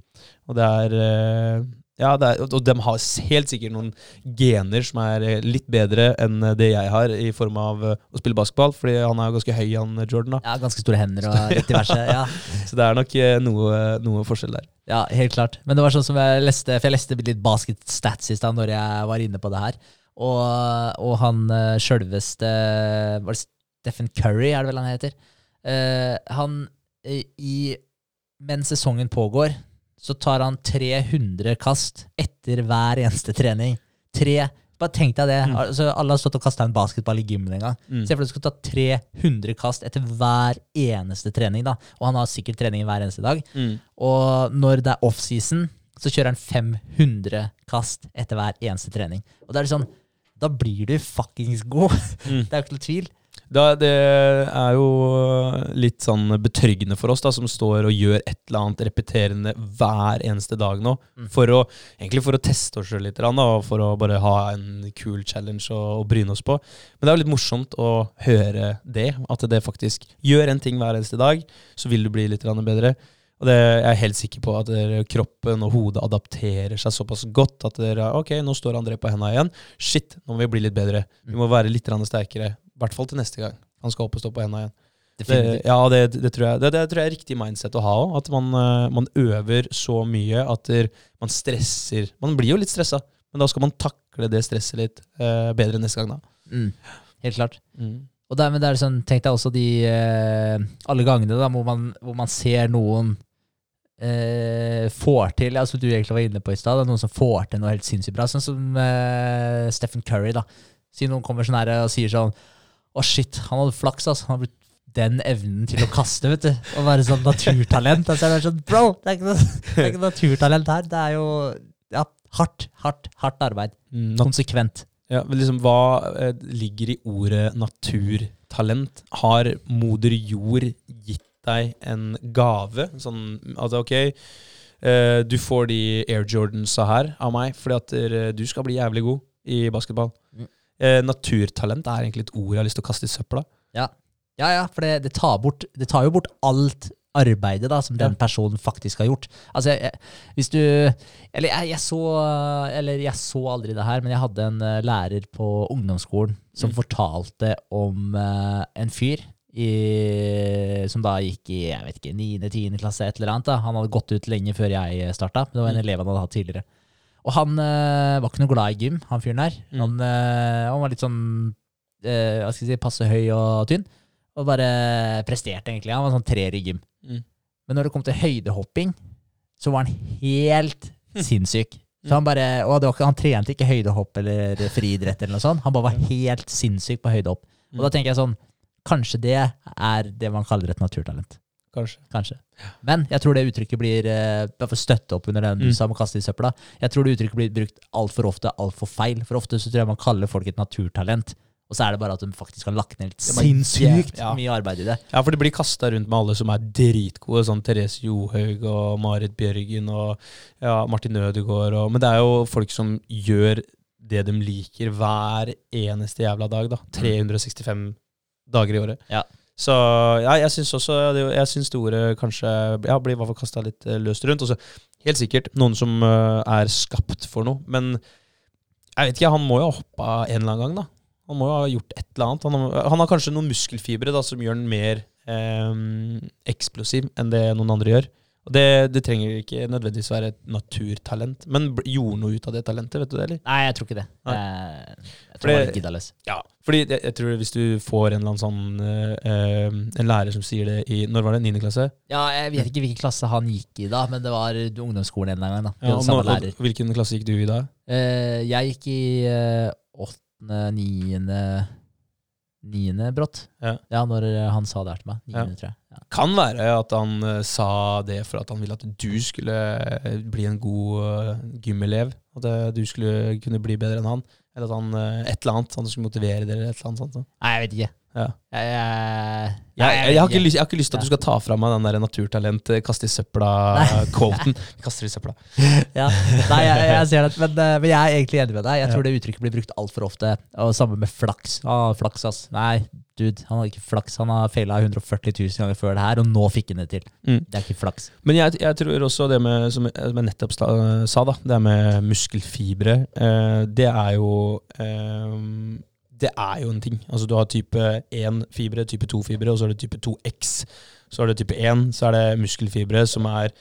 Og det er eh, Ja, er, og de har helt sikkert noen gener som er eh, litt bedre enn eh, det jeg har, i form av eh, å spille basketball. Fordi han er jo ganske høy, han Jordan. da Ja, ganske store hender og litt diverse. Ja. Så det er nok noe, noe forskjell der. Ja, helt klart. Men det var sånn som jeg leste, for jeg leste litt basket-stats i stad når jeg var inne på det her. Og, og han sjølveste Var det Stephen Curry, er det vel han heter? Uh, han i Mens sesongen pågår, så tar han 300 kast etter hver eneste trening. Tre Bare tenk deg det. Mm. Altså, alle har stått og kasta en basketball i gymmen en gang. Mm. Se for deg du skal ta 300 kast etter hver eneste trening. da. Og han har sikkert trening hver eneste dag. Mm. Og når det er offseason, så kjører han 500 kast etter hver eneste trening. Og da er sånn Da blir du fuckings god! Mm. Det er jo ikke noe tvil. Da, det er jo litt sånn betryggende for oss da, som står og gjør et eller annet repeterende hver eneste dag nå. Mm. For å, egentlig for å teste oss sjøl litt, da, og for å bare ha en kul challenge å, bryne oss på. Men det er jo litt morsomt å høre det, at det faktisk gjør en ting hver eneste dag, så vil du bli litt bedre. Og det jeg er helt sikker på at kroppen og hodet adapterer seg såpass godt at dere, ok, nå står André på henda igjen. Shit, nå må vi bli litt bedre. Vi må være litt sterkere. I hvert fall til neste gang. Han skal opp og stå på henda igjen. Det, ja, det, det, tror jeg, det, det tror jeg er riktig mindset å ha òg. At man, eh, man øver så mye at man stresser. Man blir jo litt stressa, men da skal man takle det stresset litt eh, bedre neste gang. da. Mm. Helt klart. Mm. Og dermed er det sånn, tenk deg også de eh, alle gangene da, hvor man, hvor man ser noen eh, får til, altså du egentlig var inne på i stad, det er noen som får til noe helt sinnssykt bra, sånn som eh, Stephen Curry. da. Si noen kommer sånn her og sier sånn Å, shit, han hadde flaks, altså. Han har blitt den evnen til å kaste, vet du. Å være sånn naturtalent. Altså, det er sånn, Bro, det er ikke noe, det er ikke naturtalent her. Det er jo ja, hardt, hardt, hardt arbeid. Mm, Konsekvent. ja, men liksom, hva eh, ligger i ordet naturtalent? Har moder jord gitt deg en gave. Sånn at ok, eh, du får de Air Jordansa her av meg fordi at eh, du skal bli jævlig god i basketball. Mm. Eh, naturtalent er egentlig et ord jeg har lyst til å kaste i søpla. Ja, ja, ja for det, det, tar bort, det tar jo bort alt arbeidet da, som den personen faktisk har gjort. Altså, jeg, hvis du Eller jeg, jeg så Eller jeg så aldri det her, men jeg hadde en eh, lærer på ungdomsskolen som Mm. fortalte om uh, en fyr i, som da gikk i jeg vet ikke, 9.-10. klasse, et eller annet. da. Han hadde gått ut lenge før jeg starta. Det var en Mm. elev han hadde hatt tidligere. Og han eh, var ikke noe glad i gym, han fyren der. Mm. Han, eh, han var litt sånn eh, hva skal jeg si, passe høy og tynn. Og bare presterte, egentlig. Han var sånn treer i gym. Mm. Men når det kom til høydehopping, så var han helt sinnssyk. Så han bare, og det var han trente ikke høydehopp eller friidrett, eller noe sånt. Han bare var helt sinnssyk på høydehopp. Og da tenker jeg sånn Kanskje det er det man kaller et naturtalent. Kanskje. Kanskje. Men jeg tror det uttrykket blir eh, Bare for å støtte opp under den du Mm. sa om å kaste i søpla. Jeg tror det uttrykket blir brukt altfor ofte, altfor feil. For ofte så tror jeg man kaller folk et naturtalent, og så er det bare at de faktisk har lagt ned litt sinnssykt ja. mye arbeid i det. Ja, for det blir kasta rundt med alle som er dritgode, sånn Therese Johaug og Marit Bjørgen og ja, Martin Ødegaard og Men det er jo folk som gjør det de liker hver eneste jævla dag, da. 365 dager i året. Ja. Så ja, jeg syns også Jeg syns det ordet kanskje ja, blir i hvert fall kasta litt eh, løst rundt. Også, helt sikkert noen som eh, er skapt for noe. Men jeg vet ikke, han må jo ha hoppa en eller annen gang, da. Han må jo ha gjort et eller annet. Han har, han har kanskje noen muskelfibre da, som gjør den mer eh, eksplosiv enn det noen andre gjør. Det, det trenger ikke nødvendigvis være et naturtalent, men gjorde noe ut av det talentet, vet du det, eller? Nei, jeg tror ikke det. Nei. Jeg, tror det det- er giddaløs. Ja, fordi jeg, jeg tror hvis du får en eller annen sånn eh, En lærer som sier det i Når var det? 9. klasse? Ja, jeg vet ikke hvilken klasse han gikk i da, men det var ungdomsskolen en gang. da. Ja, og når- og hvilken klasse gikk du i da? Uh, jeg gikk i åttende, uh, niende Niende brått. Ja. når eh, han sa det her til meg. Niende, tror jeg. Ja. Kan være at han uh, sa det for at han ville at du skulle bli en god uh, gymelev. At uh, du skulle kunne bli bedre enn han. Eller han eh, et eller annet, han skulle motivere dere. eller et eller annet sånt. da. Nei, jeg vet ikke. Ja. Jeg, jeg, Jeg, jeg, har ikke lyst, jeg til at du skal ta fra meg den der naturtalent, eh, kaste i søpla-quoten. Kaster i søpla. ja. Nei, jeg, ser det, men, eh, men jeg er egentlig enig med deg. Jeg tror det uttrykket blir brukt altfor ofte. Og samme med flaks. Ah, flaks, ass. Nei, dude, han har ikke flaks. Han har feila 140 000 ganger før det her, og nå fikk han det til. Mm. Det er ikke flaks. Men jeg, tror også det med, som som jeg nettopp sa, da, det med muskelfibre, eh, det er jo eh, Det er jo en ting. Altså Du har type 1-fibre, type 2-fibre, og så har du type 2X. Så har du type 1, så er det muskelfibre som er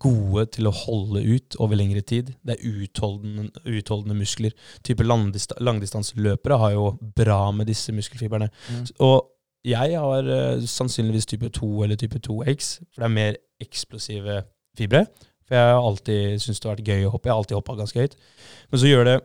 gode til å holde ut over lengre tid. Det er utholdende, utholdende muskler. Type langdista langdistanseløpere har jo bra med disse muskelfibrene. Mm. Og jeg har uh, sannsynligvis type 2 eller type 2X, for det er mer eksplosive fibre. For jeg har alltid syntes det har vært gøy å hoppe. Jeg har alltid hoppa ganske høyt. Men så gjør det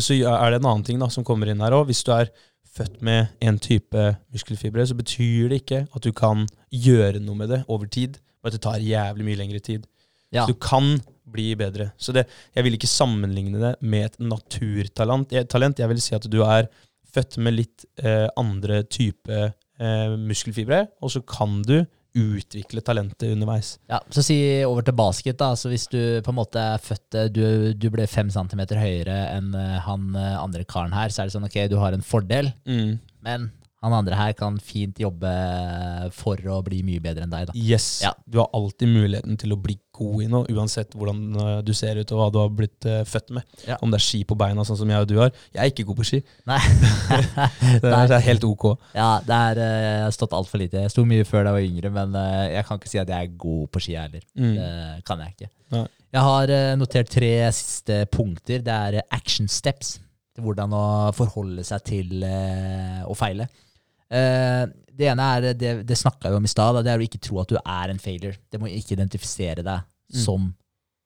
Så er det en annen ting da som kommer inn her òg. Hvis du er født med en type muskelfibre, så betyr det ikke at du kan gjøre noe med det over tid. Og at det tar jævlig mye lengre tid. Ja. Så du kan bli bedre. Så det, jeg vil ikke sammenligne det med et naturtalent. Jeg, talent, jeg vil si at du er født med litt eh, andre type eh, muskelfibre, og så kan du utvikle talentet underveis. Ja, så si over til basket, da. Så hvis du på en måte er født eh, Du, du ble fem centimeter høyere enn eh, han eh, andre karen her, så er det sånn ok, du har en fordel, men han andre her kan fint jobbe for å bli mye bedre enn deg, da. Yes. Ja. Du har alltid muligheten til å bli god i noe, uansett hvordan eh, du ser ut og hva du har blitt uh, født med. Ja. Om det er ski på beina, sånn som jeg og du har. Jeg er ikke god på ski. Nei. Det er, det er helt ok. Ja, det er, uh, jeg har stått altfor lite. Jeg sto mye før da jeg var yngre, men uh, jeg kan ikke si at jeg er god på ski heller. Mm. Det kan jeg ikke. Nei. Jeg har notert tre siste punkter. Det er action steps. Hvordan å forholde seg til å feile. Eh, det ene er, det, det snakka vi om i stad, det er å ikke tro at du er en failure. Det må ikke identifisere deg Mm. som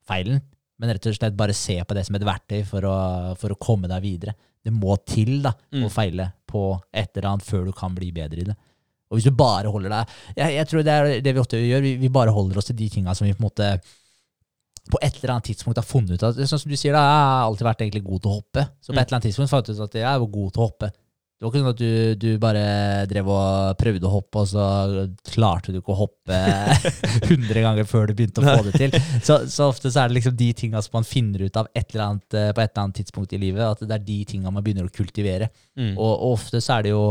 feilen, men rett og slett bare se på det som et verktøy for å, for å komme deg videre. Det må til da, Mm. å feile på et eller annet før du kan bli bedre i det. Og hvis du bare holder deg Jeg, jeg tror det er det vi ofte gjør. Vi, vi bare holder oss til de tinga som vi på en måte på et eller annet tidspunkt har funnet ut at Sånn som du sier, da, jeg har alltid vært egentlig god til å hoppe. Så på Mm. et eller annet tidspunkt fant jeg ut at jeg var god til å hoppe. Det var ikke sånn at du, du bare drev og prøvde å hoppe, og så klarte du ikke å hoppe 100 ganger før du begynte å få det til. Så, så ofte så er det liksom de tinga som man finner ut av et eller annet, eh, på et eller annet tidspunkt i livet. At det er de tinga man begynner å kultivere. Mm. Og, og ofte så er det jo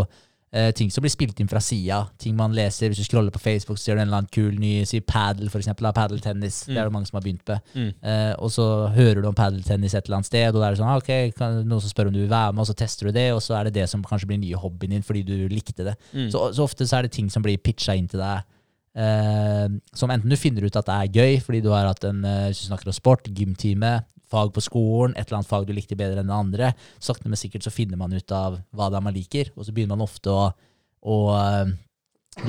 eh, ting som blir spilt inn fra sida. Ting man leser. Hvis du scroller på Facebook, så gjør du en eller annen kul ny si padel, for eksempel. Padeltennis. Mm. Det er det mange som har begynt med. Mm. Uh, og så hører du om padeltennis et eller annet sted, og da er det sånn, ah, ok, kan, noen som spør om du vil være med, og så tester du det, og så er det det som kanskje blir nye hobbyen din fordi du likte det. Mm. Så, så ofte så er det ting som blir pitcha inn til deg, Uh, som enten du finner ut at det er gøy, fordi du har hatt en, hvis du snakker om sport, gymtime, fag på skolen, et eller annet fag du likte bedre enn det andre. Sakte, men sikkert så finner man ut av hva det er man liker, og så begynner man ofte å, å eh,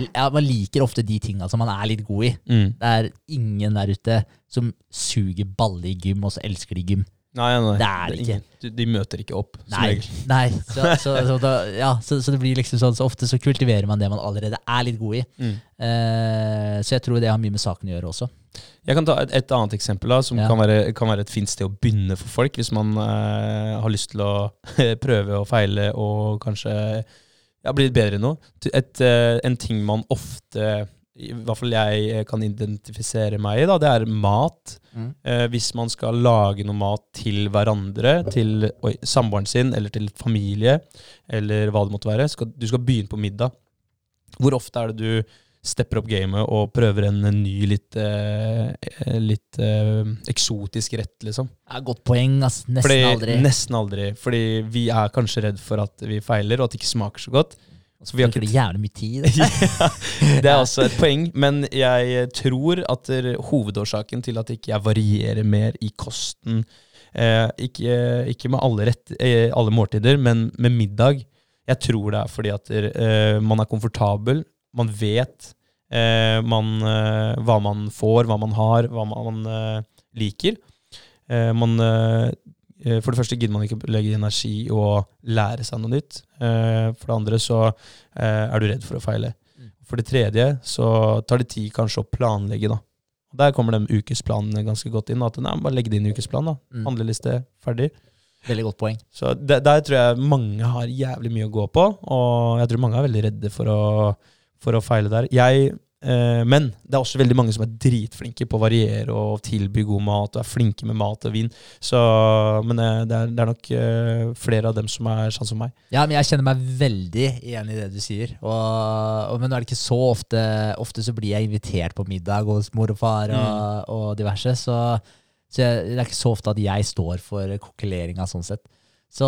ja, man liker ofte de tinga som man er litt god i. Mm. Det er ingen der ute som suger balle i gym, og så elsker de gym. Nei, nei, Det er det ikke. De, de møter ikke opp, som Nei. regel. nei så, så, så, da, ja, så, så det blir liksom sånn, så ofte så kultiverer man det man allerede er litt god i. Mm. Eh, så jeg tror det har mye med saken å gjøre også. Jeg kan ta et, et annet eksempel da, som Ja. kan, være, kan være et fint sted å begynne for folk, hvis man eh, har lyst til å prøve og feile og kanskje ja, bli bedre i noe. Et, eh, en ting man ofte, i hvert fall jeg eh, kan identifisere meg i, da, det er mat. Mm. Eh, hvis man skal lage noe mat til hverandre, til oi, samboeren sin eller til familie, eller hva det måtte være, skal, du skal begynne på middag. Hvor ofte er det du stepper opp gamet og prøver en ny, litt, eh, eh, litt eh, eksotisk rett, liksom? Ja, godt poeng. ass. Nesten Fordi, aldri. Nesten aldri. Fordi vi er kanskje redd for at vi feiler, og at det ikke smaker så godt. Så vi har ikke jævlig mye tid. ja, det er også et poeng, men jeg tror at hovedårsaken til at ikke jeg varierer mer i kosten eh, ikke, ikke med alle, rett, eh, alle måltider, men med middag. Jeg tror det er fordi at eh, man er komfortabel, man vet eh, man, eh, hva man får, hva man har, hva man eh, liker. Eh, man, eh, eh, for det første gidder man ikke legge energi i å lære seg noe nytt. Eh, for det andre så eh, er du redd for å feile. Mm. For det tredje så tar det tid kanskje å planlegge, da. Der kommer de ukesplanene ganske godt inn. At nei, bare legg det inn i ukesplan, da. Mm. Handleliste, ferdig. Veldig godt poeng. Så der, der tror jeg mange har jævlig mye å gå på, og jeg tror mange er veldig redde for å, for å feile der. Jeg, eh, men det er også veldig mange som er dritflinke på å variere og tilby god mat, og er flinke med mat og vin. Så, men eh, det, er, det er nok eh, flere av dem som er sånn som meg. Ja, men jeg kjenner meg veldig igjen i det du sier. Og, og, men nå er det ikke så ofte Ofte så blir jeg invitert på middag hos mor og far og, og diverse, så, så jeg, det er ikke så ofte at jeg står for kokkeleringa sånn sett. Så,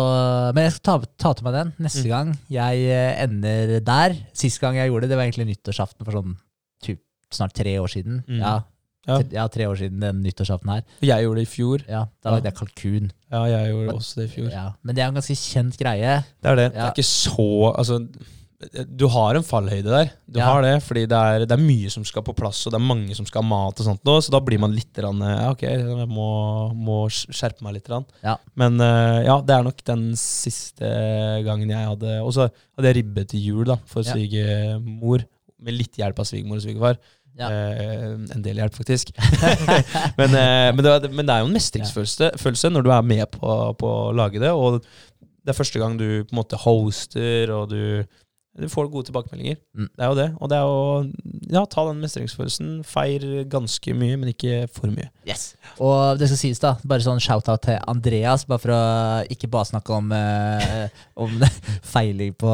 men jeg skal ta, ta til meg den neste Mm. gang jeg eh, ender der. Sist gang jeg gjorde det, det var egentlig nyttårsaften for sånn snart tre år siden. Mm. Ja, Ja. tre, ja, tre år siden den nyttårsaften her. Jeg gjorde det i fjor. Ja, Da lagde jeg kalkun. Ja, jeg gjorde også det i fjor. Ja, men det er en ganske kjent greie. Det er det. Det er ikke så Altså, du har en fallhøyde der. Du Ja. har det, fordi det er, det er mye som skal på plass, og det er mange som skal ha mat og sånt så da blir man litt ja, ok, jeg må, må skjerpe meg litt. Ja. Men eh, ja, det er nok den siste gangen jeg hadde Og så hadde jeg ribbe til jul da, for svigermor, med litt hjelp av svigermor og svigerfar. Ja. Eh, en del hjelp, faktisk. men, eh, men, det, var- men det er jo en mestringsfølelse følelse når du er med på, på å lage det. Og det er første gang du på en måte hoster, og du, du får gode tilbakemeldinger. Mm. Det er jo det. Og det er å ja, ta den mestringsfølelsen. Feir ganske mye, men ikke for mye. Yes. Og det skal sies, da, bare sånn shout-out til Andreas, bare for å ikke bare snakke om, eh, om feiling på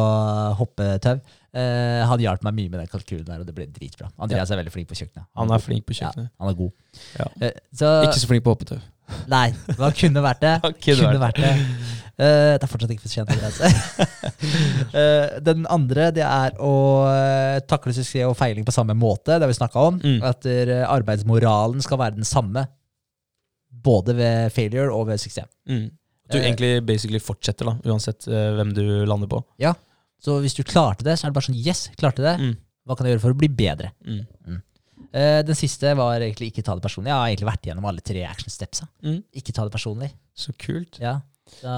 hoppetau. Eh, han hjalp meg mye med den kalkulen der, og det ble dritbra. Andreas er veldig flink på kjøkkenet. Han er flink på kjøkkenet. Han er god. Ja. Eh, så, Ikke så flink på hoppetau. Nei, men han kunne vært det. Han kunne kunne vært det. Uh, det er fortsatt ikke for Andreas. uh, den andre det er å uh, takle suksess og feiling på samme måte. Det har vi snakka om. Mm. At arbeidsmoralen skal være den samme. Både ved failure og ved suksess. Mm. At du egentlig basically fortsetter, da, uansett hvem du lander på. Så hvis du klarte det, så er det bare sånn Yes, klarte det. Mm. Hva kan jeg gjøre for å bli bedre? Mm. Eh, den siste var egentlig ikke ta det personlig. Jeg har egentlig vært gjennom alle tre action stepsa. Mm. Ikke ta det personlig. Så kult. Ja. Da,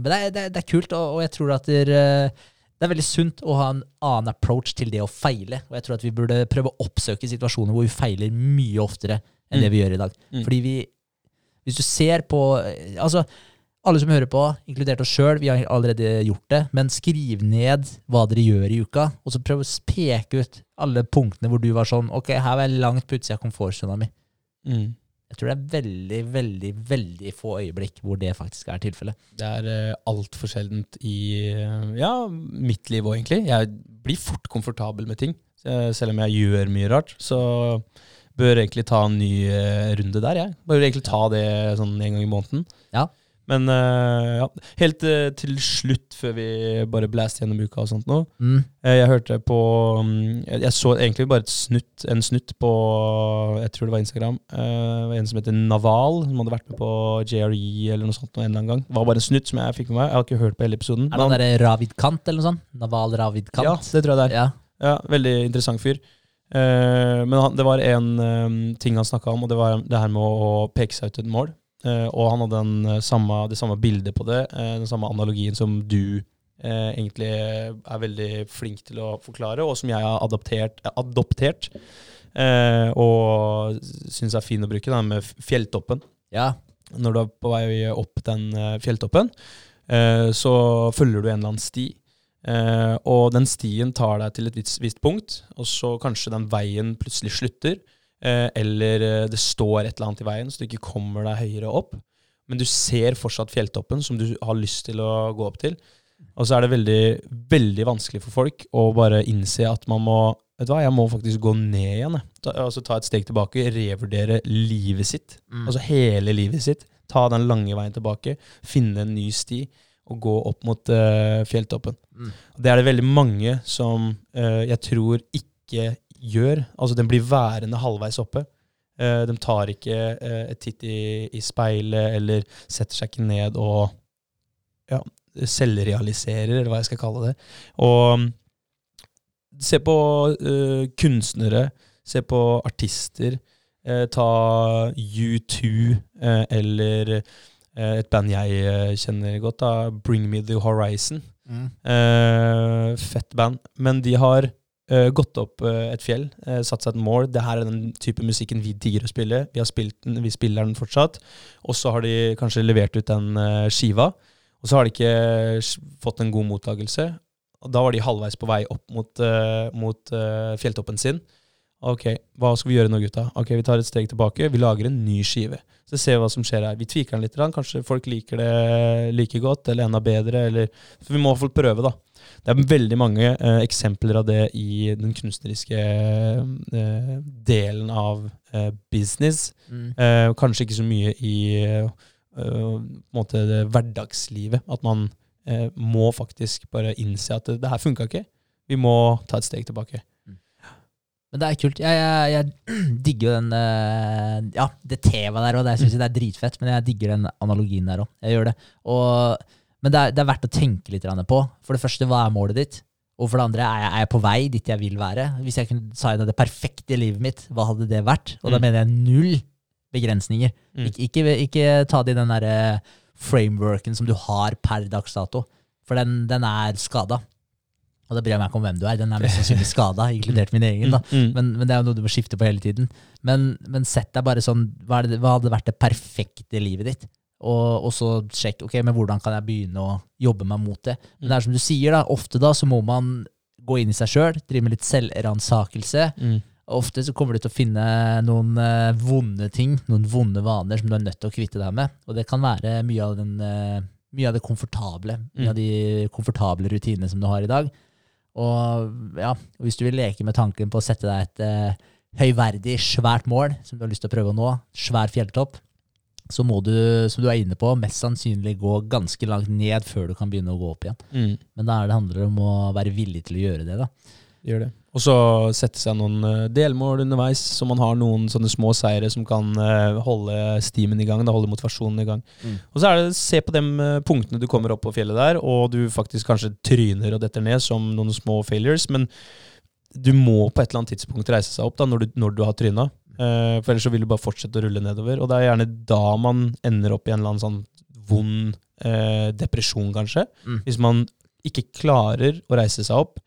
men det er, det, er, det er kult, og, og jeg tror at det er, eh, det er veldig sunt å ha en annen approach til det å feile. Og jeg tror at vi burde prøve å oppsøke situasjoner hvor vi feiler mye oftere enn Mm. det vi gjør i dag. Mm. Fordi vi Hvis du ser på eh, Altså, alle som hører på, inkludert oss sjøl, vi har allerede gjort det, men skriv ned hva dere gjør i uka, og så prøv å peke ut alle punktene hvor du var sånn Ok, her var jeg langt på utsida av komfortsona mi. Mm. Jeg tror det er veldig, veldig, veldig få øyeblikk hvor det faktisk er tilfellet. Det er uh, altfor sjeldent i eh, ja, mitt liv òg, egentlig. Jeg blir fort komfortabel med ting. Eh, selv om jeg gjør mye rart. Så bør egentlig ta en ny eh, runde der, jeg. Bør egentlig ta det sånn en gang i måneden. Ja. Men eh, ja, helt eh, til slutt, før vi bare blæste gjennom uka og sånt nå. Mm. Eh, Jeg hørte på mm, Jeg så egentlig bare et snutt, en snutt på Jeg tror det var Instagram. eh, en som heter Naval, som hadde vært med på JRE eller noe sånt en eller annen gang. Det var bare en snutt som jeg fikk med meg. Jeg har ikke hørt på hele episoden. Er det han derre Ravid Kant eller noe sånt? Naval Ravid Kant? ja, det tror jeg det er. Ja. Ja, veldig interessant fyr. Uh, men han, det var en um, ting han snakka om, og det var det her med å peke seg ut et mål. Eh, og han hadde den, eh, samme, det samme bildet på det, eh, den samme analogien som du eh, egentlig er veldig flink til å forklare, og som jeg har adoptert, adoptert eh, og syns er fin å bruke, den med fjelltoppen. ja. Når du er på vei opp den fjelltoppen, eh, så følger du en eller annen sti. Eh, og den stien tar deg til et visst punkt, og så kanskje den veien plutselig slutter. Eh, eller eh, det står et eller annet i veien, så du ikke kommer deg høyere opp. Men du ser fortsatt fjelltoppen, som du har lyst til å gå opp til. Og så er det veldig, veldig vanskelig for folk å bare innse at man må Vet du hva, jeg må faktisk gå ned igjen. Ta, altså ta et steg tilbake, revurdere livet sitt. Mm. Altså hele livet sitt. Ta den lange veien tilbake, finne en ny sti og gå opp mot uh, fjelltoppen. Mm. Det er det veldig mange som uh, jeg tror ikke gjør. Altså den blir værende halvveis oppe. Uh, de tar ikke uh, et titt i, i speilet eller setter seg ikke ned og ja, selvrealiserer, eller hva jeg skal kalle det. Og se på uh, kunstnere, se på artister. Ta U2 eh, eller et band jeg kjenner godt, da, Bring Me The Horizon. Mm. Fett band. Men de har gått opp eh, et fjell, eh, satt seg et mål. Det her er den type musikken vi digger å spille. Vi har spilt den, vi spiller den fortsatt. Og så har de kanskje levert ut den eh, skiva. Og så har de ikke fått en god mottagelse. Og da var de halvveis på vei opp mot, eh, mot eh, fjelltoppen sin. Ok, hva skal vi gjøre nå, gutta? Ok, Vi tar et steg tilbake. Vi lager en ny skive. Så ser vi hva som skjer her. Vi tviker den litt. Kanskje folk liker det like godt, eller enda bedre. Eller, så vi må i hvert fall prøve, da. Det er veldig mange eh, eksempler av det i den kunstneriske eh, delen av eh, business. Mm. Eh, kanskje ikke så mye i eh, på måte det hverdagslivet. At man eh, må faktisk bare innse at det, det her funka ikke. Vi må ta et steg tilbake. Men det er kult. Jeg, jeg, jeg digger jo den uh, Ja, det temaet der òg. Jeg syns det er dritfett, men jeg digger den analogien der òg. Jeg gjør det. Og, men det er, det er verdt å tenke litt på. For det første, hva er målet ditt? Og for det andre, er jeg, er jeg på vei dit jeg vil være? Hvis jeg kunne signa det perfekte livet mitt, hva hadde det vært? Og da Mm. mener jeg null begrensninger. Mm. Ik ikke, ikke ta det i den derre frameworken som du har per dags dato. For den, den er skada. Og det bryr jeg meg ikke om hvem du er. Den er mest sannsynlig skada, inkludert min egen. da. Mm, mm. Men, men det er jo noe du må skifte på hele tiden. Men, men sett deg bare sånn hva, det, hva hadde vært det perfekte livet ditt? Og, og så sjekk ok, men hvordan kan jeg begynne å jobbe meg mot det. Men det er som du sier, da, ofte da så må man gå inn i seg sjøl, drive med litt selvransakelse. Mm. Ofte så kommer du til å finne noen eh, vonde ting, noen vonde vaner som du er nødt til å kvitte deg med. Og det kan være mye av, den, eh, mye av det komfortable, mye Mm. av de komfortable rutinene som du har i dag. Og ja, hvis du vil leke med tanken på å sette deg et eh, høyverdig, svært mål som du har lyst til å prøve å nå, svær fjelltopp, så må du, som du er inne på, mest sannsynlig gå ganske langt ned før du kan begynne å gå opp igjen. Mm. Men da er det handler det om å være villig til å gjøre det. da. Gjør det. Og så sette seg noen eh, delmål underveis, så man har noen sånne små seire som kan eh, holde stimen i gang, da, holde motivasjonen i gang. Mm. Og så er det se på de eh, punktene du kommer opp på fjellet der, og du faktisk kanskje tryner og detter ned som noen små failures, men du må på et eller annet tidspunkt reise seg opp da, når du, når du har tryna. For ellers så vil du bare fortsette å rulle nedover. Og det er gjerne da man ender opp i en eller annen sånn vond eh, depresjon, kanskje. Mm. Hvis man ikke klarer å reise seg opp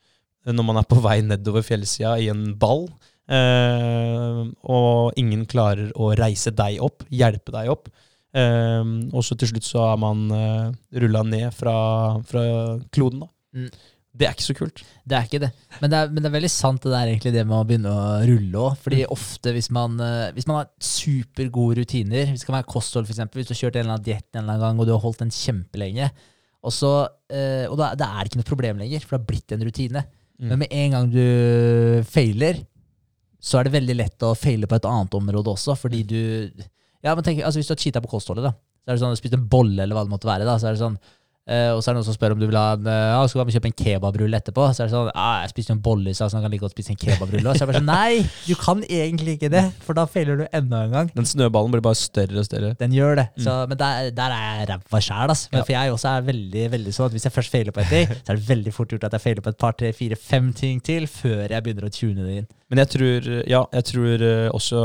når man er på vei nedover fjellsida i en ball, eh, og ingen klarer å reise deg opp, hjelpe deg opp, Eh, og så til slutt så er man eh, rulla ned fra, fra kloden. da. Mm. Det er ikke så kult. Det er ikke det. Men det er, men det er veldig sant det der egentlig det med å begynne å rulle òg. Fordi ofte hvis man, eh, hvis man har supergode rutiner, hvis det kan være kosthold f.eks., hvis du har kjørt en eller annen diett en eller annen gang og du har holdt den kjempelenge, og, så, eh, og da, det er ikke noe problem lenger, for det har blitt en rutine. Mm. Men med en gang du feiler, så er det veldig lett å feile på et annet område også, fordi du Ja, men tenk, altså Hvis du har cheata på kostholdet, da, så er det sånn du spist en bolle, eller hva det måtte være, da, så er det sånn eh, og så er det noen som spør om du vil ha en, uh, ja, skal og kjøpe en kebabrulle etterpå. Så er det sånn ja, jeg spiste jo en bolle i stad, så jeg kan like godt spise en kebabrulle. Så jeg bare sånn Nei, du kan egentlig ikke det, for da feiler du enda en gang. Den snøballen blir bare større og større. Den gjør det. Så, men der, der er jeg ræva sjæl. Men Ja. For jeg også er veldig veldig sånn at hvis jeg først feiler på et ting, så er det veldig fort gjort at jeg feiler på et par, tre, fire, fem ting til før jeg begynner å tune det inn. Men jeg tror, ja, jeg tror eh, også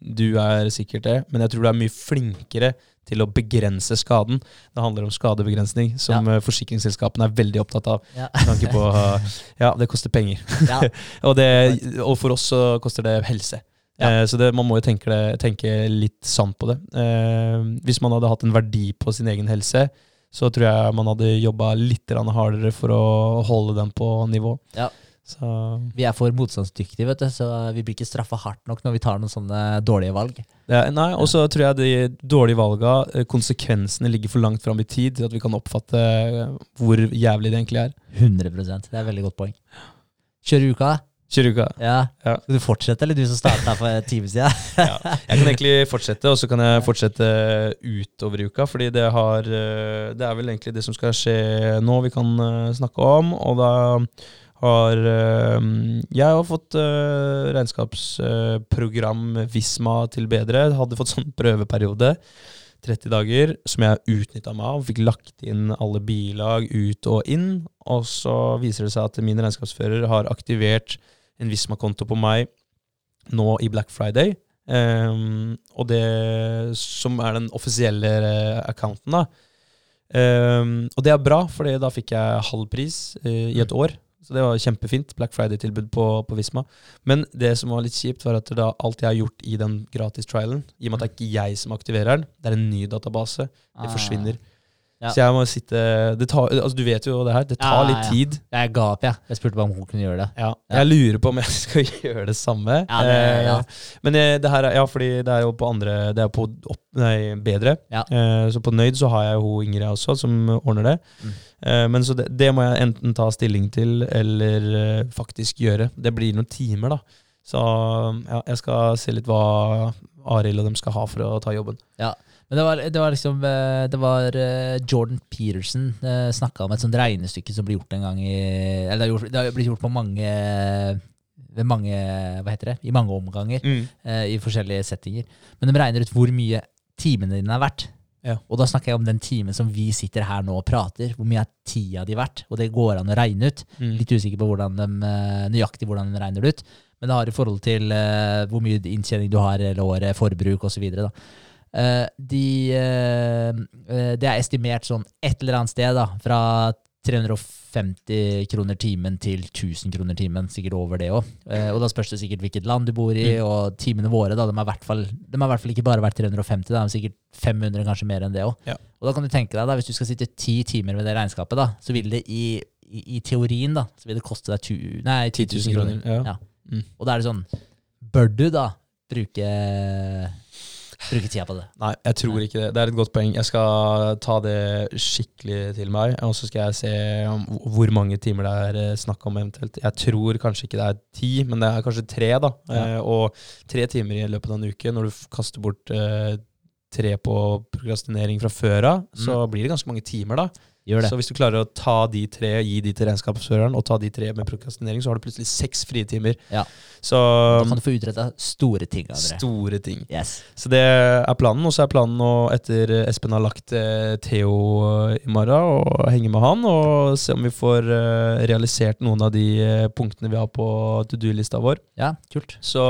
du er sikkert det, men jeg tror du er mye flinkere til å begrense skaden. Det handler om skadebegrensning, som ja. forsikringsselskapene er veldig opptatt av. Ja. på, eh, ja, det koster penger. Ja. og, det, og for oss så koster det helse. Eh, så det, man må jo tenke, det, tenke litt sant på det. Eh, hvis man hadde hatt en verdi på sin egen helse, så tror jeg man hadde jobba litt hardere for å holde den på nivå. Ja. Så Vi er for motstandsdyktige, vet du, så vi blir ikke straffa hardt nok når vi tar noen sånne dårlige valg. er, nei, og så tror jeg de dårlige valga, eh, konsekvensene ligger for langt fram i tid til at vi kan oppfatte eh, hvor jævlig det egentlig er. 100% Det er et veldig godt poeng. Kjøre uka? Kjør uka. Ja. Ja. Skal du fortsette, eller du som starta for en time siden? ja. Jeg kan egentlig fortsette, og så kan jeg fortsette utover uka. Fordi det, har, eh, det er vel egentlig det som skal skje nå vi kan snakke om. Og da har eh, Jeg har fått uh, regnskapsprogram Visma til bedre. Hadde fått sånn prøveperiode. 30 dager, som jeg utnytta meg av. Fikk lagt inn alle bilag ut og inn. Og så viser det seg at min regnskapsfører har aktivert en Visma-konto på meg nå i Black Friday. Um, og det som er den offisielle eh, accounten, da. Um, og det er bra, for da fikk jeg halv pris uh, i et år. Så det var kjempefint. Black Friday-tilbud på, på Visma. Men det som var litt kjipt, var at da alt jeg har gjort i den gratis trialen, i og med at det er ikke jeg som aktiverer den, det er en ny database, det Ah. Ja. Så jeg må sitte det tar, altså Du vet jo det her, det tar Ja, ja, litt tid. Jeg ga opp, jeg. Jeg spurte bare om hun kunne gjøre det. Ja. Ja. Jeg lurer på om jeg skal gjøre det samme. Ja, det- ja. Eh, Men eh, det her er, ja, fordi det er jo på andre Det er på opp, nei, bedre. Ja. Eh, så på Nøyd så har jeg jo Ingrid også, som ordner det. Mm. Eh, men så det, det må jeg enten ta stilling til, eller eh, faktisk gjøre. Det blir noen timer, da. Så ja, jeg skal se litt hva Arild og dem skal ha for å ta jobben. Men det var, det var liksom eh, Det var eh, Jordan Peterson uh, snakka om et sånt regnestykke som blir gjort en gang i Eller det har, blitt gjort på mange ved mange, hva heter det, i mange omganger mm. i forskjellige settinger. Men de regner ut hvor mye timene dine er verdt. Ja. Og da snakker jeg om den timen som vi sitter her nå og prater. Hvor mye er tida di verdt? Og det går an å regne ut. Mm. Litt usikker på hvordan de, eh, nøyaktig hvordan de regner det ut. Men det har i forhold til uh, hvor mye inntjening du har eller året, forbruk osv. Uh, de, eh, eh, det er estimert sånn et eller annet sted da, fra 350 kroner timen til 1000 kroner timen, sikkert over det òg. og da spørs det sikkert hvilket land du bor i, Mm. og timene våre da, de har i hvert fall, ikke bare vært 350, de er sikkert 500, kanskje mer enn det òg. Ja. Og da kan du tenke deg, da, hvis du skal sitte ti timer med det regnskapet, da, så vil det i, i, i teorien da, så vil det koste deg tu, nei, 10 10 000 000 kroner. kroner. Ja. Ja. Mm. Og da er det sånn, bør du da bruke, bruke tida på det? Nei, jeg tror ikke det. Det er et godt poeng. Jeg skal ta det skikkelig til meg, og så skal jeg se hvor mange timer det er eh, snakk om eventuelt. Jeg tror kanskje ikke det er ti, men det er kanskje tre, da. Ja. Eh, og tre timer i løpet av en uke, når du kaster bort eh, tre på prokrastinering fra før av, så blir det ganske mange timer, da. Så hvis du klarer å ta de tre, gi de til regnskapsføreren, og ta de tre med prokrastinering, så har du plutselig seks frie timer. Ja. Så Da kan du få utretta store ting. André. store ting. Yes. Så det er planen. Og så er planen nå, etter Espen har lagt eh, Theo eh, i morgen, å henge med han og se om vi får eh, realisert noen av de eh, punktene vi har på to do-lista vår. Ja, kult. Så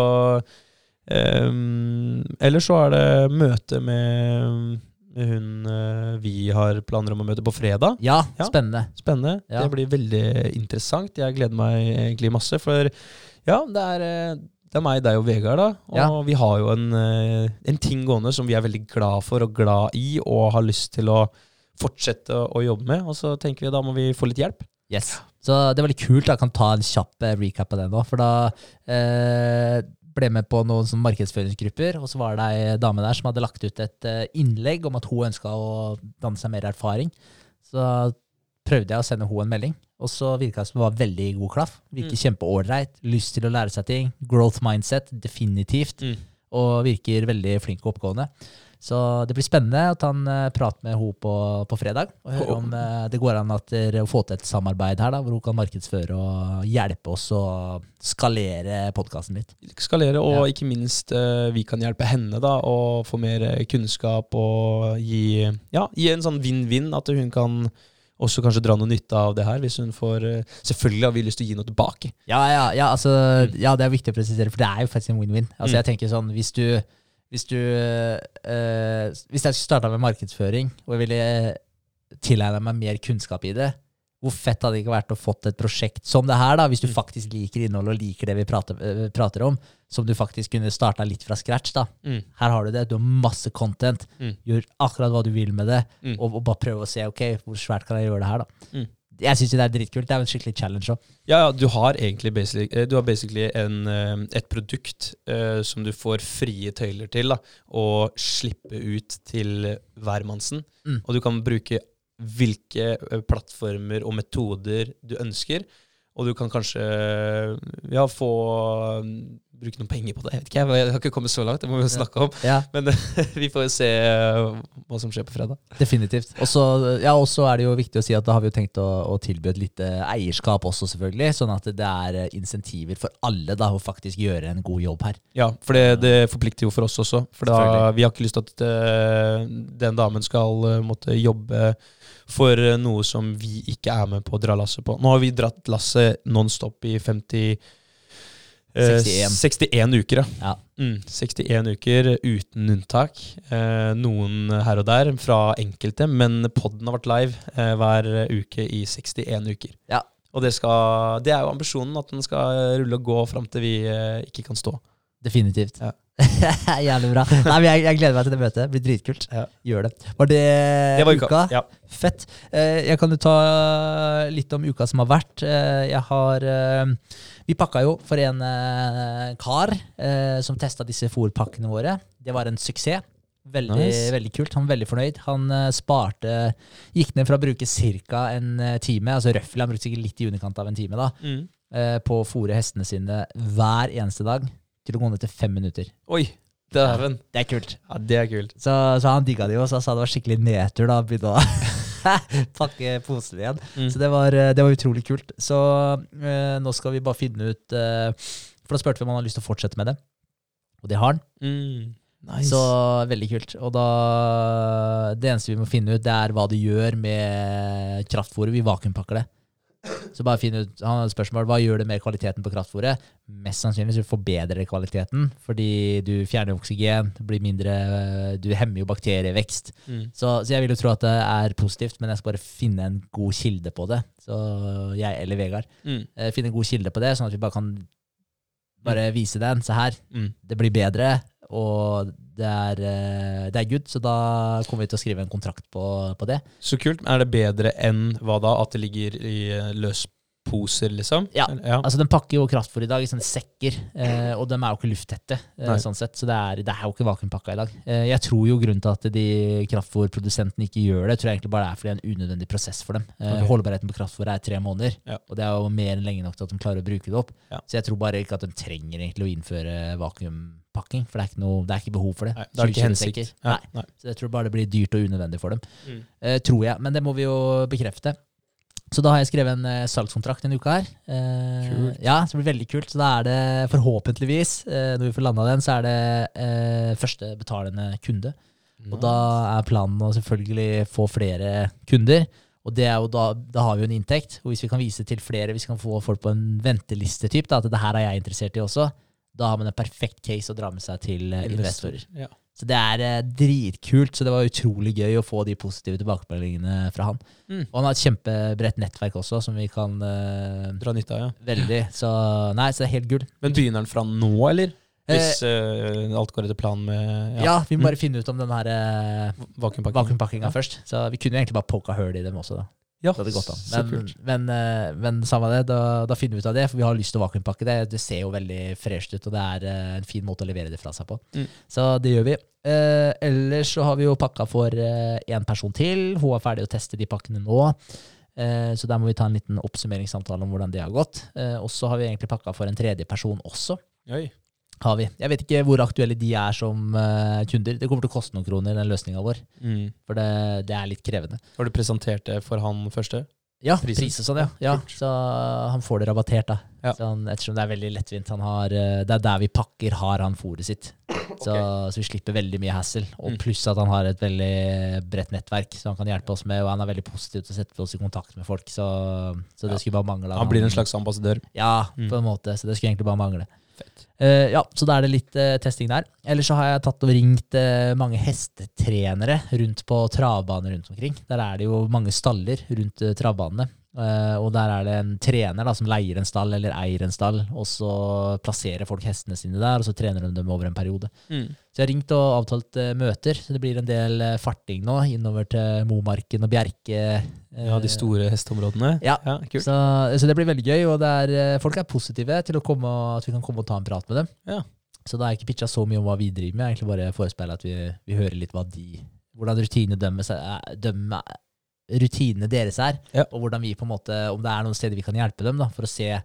um, Ellers så er det møte med hun eh, vi har planer om å møte på fredag. Ja, Ja. spennende. Spennende. Ja. Det blir veldig interessant. Jeg gleder meg egentlig masse, for ja, det er eh, det er meg, deg og Vegard, da. Og Ja. vi har jo en, eh, en ting gående som vi er veldig glad for og glad i, og har lyst til å fortsette å jobbe med. Og så tenker vi da må vi få litt hjelp. Yes. Så det var litt kult. da. Jeg kan ta en kjapp recap av det nå. For da eh, ble med på noen sånn markedsføringsgrupper, og så var det ei dame der som hadde lagt ut et eh, innlegg om at hun ønska å danne seg mer erfaring. Så prøvde jeg å sende henne en melding, og så virka det som det var veldig god klaff. Virker kjempeålreit. Lyst til å lære seg ting. Growth mindset, definitivt. Mm. Og virker veldig flink og oppgående. Så det blir spennende å ta en eh, prat med henne på, på fredag. Og høre om eh, det går an at dere får til et samarbeid her, da, hvor hun kan markedsføre og hjelpe oss å skalere podkasten litt. Skalere, og Ja. ikke minst eh, vi kan hjelpe henne da å få mer kunnskap og gi, ja, gi en sånn vinn-vinn. At hun kan også kanskje dra noe nytte av det her. Hvis hun får Selvfølgelig har vi lyst til å gi noe tilbake. Ja, ja, ja, altså, ja, det er viktig å presisere, for det er jo faktisk en win-win. Altså, Mm. jeg tenker sånn, hvis du, hvis du eh, Hvis jeg skulle starta med markedsføring, og jeg ville tilegne meg mer kunnskap i det, hvor fett hadde det ikke vært å fått et prosjekt som det her, da, hvis du Mm. faktisk liker innholdet og liker det vi prater, eh, prater om, som du faktisk kunne starta litt fra scratch. da. Mm. Her har du det, du har masse content, Mm. gjør akkurat hva du vil med det, Mm. og, og bare prøve å se ok, hvor svært kan jeg gjøre det her. da. Jeg syns det er dritkult. Det er jo en skikkelig challenge òg. Ja, ja, du har egentlig basically, eh, du har basically en, eh, et produkt uh, som du får frie tøyler til da, å slippe ut til hvermannsen. Mm. Og du kan bruke hvilke plattformer og metoder du ønsker. Og du kan kanskje ja, få bruke noen penger på det. Jeg vet ikke, jeg, har ikke kommet så langt, det må vi jo snakke om. Ja, Men vi får jo se eh, hva som skjer på fredag. definitivt. Og så ja, er det jo viktig å si at da har vi jo tenkt å, å tilby et lite eierskap også, selvfølgelig. Sånn at det er eh, insentiver for alle da, å faktisk gjøre en god jobb her. Ja, for det, det forplikter jo for oss også. For da, vi har ikke lyst til at uh, den damen skal uh, måtte jobbe for uh, noe som vi ikke er med på å dra lasset på. Nå har vi dratt lasset nonstop i 50 eh, 61. 61 uker, ja. Mm, 61 uker uten unntak. Eh, noen her og der fra enkelte, men podden har vært live eh, hver uke i 61 uker. Ja. Og det, skal, det er jo ambisjonen, at den skal rulle og gå fram til vi eh, ikke kan stå. Definitivt. Ja. Jævlig bra. Nei, men jeg, jeg gleder meg til det møtet. Det blir dritkult. Ja. Gjør det. Var det, Det var uka. Ja. Fett. Eh, Jeg kan jo ta litt om uka som har vært. Eh, Jeg har eh, Vi pakka jo for en eh, kar eh, som testa disse fòrpakkene våre. Det var en suksess. Veldig, Nice. veldig kult. Han var veldig fornøyd. Han eh, sparte Gikk ned fra å bruke ca. en eh, time, altså røffel, han brukte sikkert litt i underkant av en time, da, Mm. eh, på å fòre hestene sine hver eneste dag, til å gå ned til fem minutter. Oi, dæven. Det er kult. Ja, det er kult. Så, så han digga det jo, så han sa det var skikkelig nedtur da han begynte å pakke posen igjen. Mm. Så det var, eh, det var utrolig kult. Så eh, nå skal vi bare finne ut eh, For da spurte vi om han hadde lyst til å fortsette med det. Og det har han. Mm. Nice. Så veldig kult. Og da Det eneste vi må finne ut, det er hva det gjør med kraftfôret. Vi vakuumpakker det. Så bare finne ut, Han et spørsmål hva gjør det med kvaliteten på kraftfôret. Mest sannsynlig så forbedrer det kvaliteten, fordi du fjerner oksygen, det blir mindre, du hemmer jo bakterievekst. mm. Så, så jeg vil jo tro at det er positivt, men jeg skal bare finne en god kilde på det. Så jeg eller Vegard Mm. eh, finne en god kilde på det, sånn at vi bare kan bare vise den. Se her, Mm. det blir bedre, og det er, eh, det er good. Så da kommer vi til å skrive en kontrakt på, på det. Så kult. Er det bedre enn hva da? At det ligger i eh, løsposer, liksom? Ja. Ja. Altså Den pakker jo kraftfôr i dag i sånne sekker, eh, og de er jo ikke lufttette. Eh, sånn sett, Så det er, det er jo ikke vakuumpakka i dag. Eh, jeg tror jo grunnen til at de kraftfôrprodusentene ikke gjør det, tror jeg egentlig bare det er fordi det er en unødvendig prosess for dem. Eh, Ok. Holdbarheten på kraftfôr er tre måneder, Ja. og det er jo mer enn lenge nok til at de klarer å bruke det opp. Ja. Så jeg tror bare ikke at de trenger egentlig å innføre vakuumpakking, for det er ikke, noe, det er ikke behov for det. Nei, det er ikke 20 hensikt. Nei. nei. Så jeg tror bare det blir dyrt og unødvendig for dem. Mm. Uh, tror jeg, men det må vi jo bekrefte. Så da har jeg skrevet en uh, salgskontrakt denne uka her. Uh, Kult. Ja, så det blir veldig kult. Så da er det forhåpentligvis, uh, når vi får landa den, så er det første betalende kunde. Og da er planen å selvfølgelig få flere kunder. Og det er jo da, da har vi jo en inntekt. Og hvis vi kan vise til flere, hvis vi kan få folk på en venteliste, typ, da, at det her er jeg interessert i også, da har man en perfekt case å dra med seg til eh, investorer. Ja. Så det er eh, dritkult. Så det var utrolig gøy å få de positive tilbakemeldingene fra han. Mm. Og han har et kjempebredt nettverk også, som vi kan eh, Dra nytte av, ja. Veldig. Så nei, så det er helt gull. Men begynner den fra nå, eller? Eh, Hvis eh, alt går etter planen med ja. vi må bare finne ut om den her eh, vakuumpakking. vakuumpakkinga først. Så vi kunne jo egentlig bare poka hull i dem også, da. Ja, Det hadde gått an. Men, men, eh, men samme det, da, da finner vi ut av det, for vi har lyst til å vakuumpakke det. Det ser jo veldig fresht ut, og det er eh, en fin måte å levere det fra seg på. Mm. Så det gjør vi. Eh, ellers så har vi jo pakka for én person til. Hun er ferdig å teste de pakkene nå. Eh, så der må vi ta en liten oppsummeringssamtale om hvordan det har gått. Eh, og så har vi egentlig pakka for en tredje person også. Oi. Har vi. Jeg vet ikke hvor aktuelle de er som uh, kunder. Det kommer til å koste noen kroner, den løsninga vår. Mm. For det, det er litt krevende. Har du presentert det for han første? Ja, Prisen? pris sånn, ja. ja. Så han får det rabattert, da. Ja. Så han, ettersom det er veldig lettvint. Han har, eh, det er der vi pakker, har han fôret sitt. Så, så vi slipper veldig mye hassle. Og Mm. pluss at han har et veldig bredt nettverk som han kan hjelpe oss med, og han er veldig positiv til å sette oss i kontakt med folk. Så, så det Ja. skulle bare mangle. Han blir en slags ambassadør. Ja, Mm. på en måte. Så det skulle egentlig bare mangle. Eh, ja, så da er det litt uh, testing der. Ellers så har jeg tatt og ringt uh, mange hestetrenere rundt på travbaner rundt omkring. Der er det jo mange staller rundt uh, travbanene. Eh, og der er det en trener da, som leier en stall eller eier en stall, og så plasserer folk hestene sine der, og så trener de dem over en periode. Mm. Så jeg har ringt og avtalt uh, møter, så det blir en del uh, farting nå innover til Momarken og Bjerke. Ja, de store hesteområdene. Ja. kult. så, så det blir veldig gøy, og det er, folk er positive til å komme, at vi kan komme og ta en prat med dem. Ja. Så da har jeg ikke pitcha så mye om hva vi driver med, jeg har egentlig bare forespeila at vi, vi hører litt hva de Hvordan rutinene dømmes, er- dømme, rutinene deres er, Ja. og hvordan vi på en måte, om det er noen steder vi kan hjelpe dem, da, for å se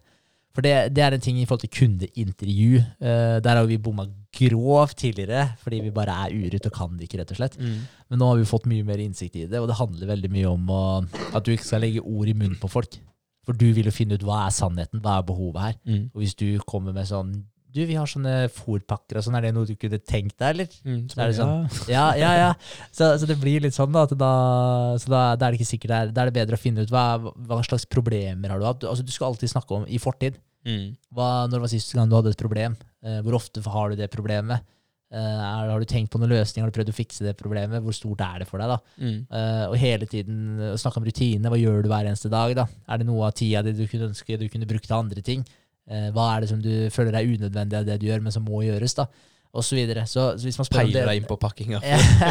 For det, det er en ting i forhold til kundeintervju. Uh, der har vi bomma grovt tidligere, fordi vi bare er urut og kan det ikke, rett og slett. Mm. Men nå har vi fått mye mer innsikt i det, og det handler veldig mye om å, at du ikke skal legge ord i munnen på folk. For du vil jo finne ut hva er sannheten, hva er behovet her. Mm. Og hvis du kommer med sånn Du, vi har sånne fòrpakker og sånn, er det noe du kunne tenkt deg, eller? Mm. Så er det sånn. Ja. Ja, ja. Så, så det blir litt sånn, da. At da så da, da er det ikke sikkert det er, da er det bedre å finne ut hva, hva slags problemer har du hatt. Du- Altså, du skal alltid snakke om i fortid. Mm. Hva, når var sist gang du hadde et problem? Eh, hvor ofte har du det problemet? Eh, har du tenkt på noen løsning? Har du prøvd å fikse det problemet? Hvor stort er det for deg? da? Mm. Eh, og hele tiden eh, snakke om rutine. Hva gjør du hver eneste dag? da? Er det noe av tida di du kunne ønske du kunne brukt til andre ting? Eh, hva er det som du føler er unødvendig av det du gjør, men som må gjøres? da? Og så videre. Så, så hvis man spør Peiler deg inn på pakkinga.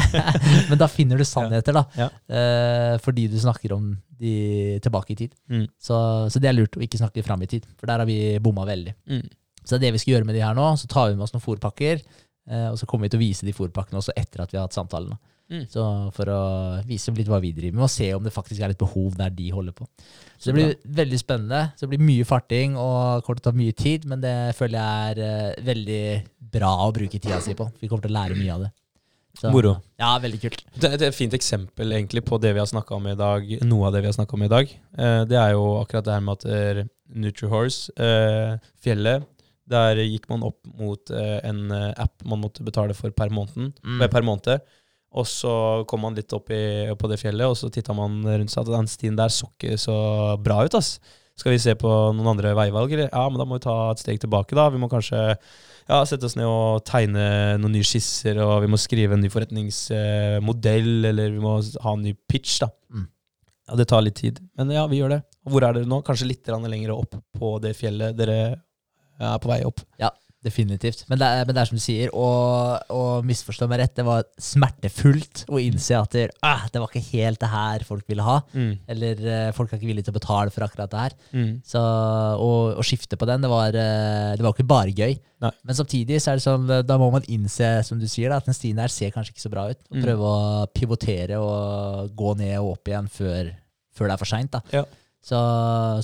Men da finner du sannheter, da. Ja. Uh, fordi du snakker om de tilbake i tid. Mm. Så, så det er lurt å ikke snakke fram i tid, for der har vi bomma veldig. Mm. Så det er det vi skal gjøre med de her nå. Så tar vi med oss noen fòrpakker, uh, og så kommer vi til å vise de fòrpakkene også etter at vi har hatt samtalen. Mm. Så for å vise litt hva vi driver med, og se om det faktisk er et behov der de holder på. Så det blir veldig spennende. Så det blir mye farting og kommer til å ta mye tid, men det føler jeg er uh, veldig bra å bruke tida si på. Vi kommer til å lære mye av det. Så- Moro. Ja, veldig kult. Det er et fint eksempel egentlig på det vi har snakka om i dag. Noe av det vi har snakka om i dag. Eh, det er jo akkurat det her med at Nutri Nutrihorse, eh, fjellet, der gikk man opp mot eh, en eh, app man måtte betale for per, måneden, Mm. per måned. Og så kom man litt opp i, på det fjellet, og så titta man rundt seg at den stien der så ikke så bra ut. ass. Skal vi se på noen andre veivalg? Eller? Ja, men da må vi ta et steg tilbake. da. Vi må kanskje ja, sette oss ned og tegne noen nye skisser, og vi må skrive en ny forretningsmodell, eller vi må ha en ny pitch. da. Mm. Ja, Det tar litt tid, men ja, vi gjør det. Hvor er dere nå? Kanskje litt lenger opp på det fjellet dere er på vei opp. Definitivt. Men det, er, men det er som du sier, og misforstå meg rett, det var smertefullt å innse at det, ah, det var ikke helt det her folk ville ha. Eller eh, folk er ikke villige til å betale for akkurat det her. Mm. Så å, å skifte på den, det var, eh, det var ikke bare gøy. Nei. Men samtidig så er det sånn, eh, da må man innse, som du sier, da, at den stien her ser kanskje ikke så bra ut. Og Mm. prøve å pivotere og gå ned og opp igjen før, før det er for seint. Ja. Så,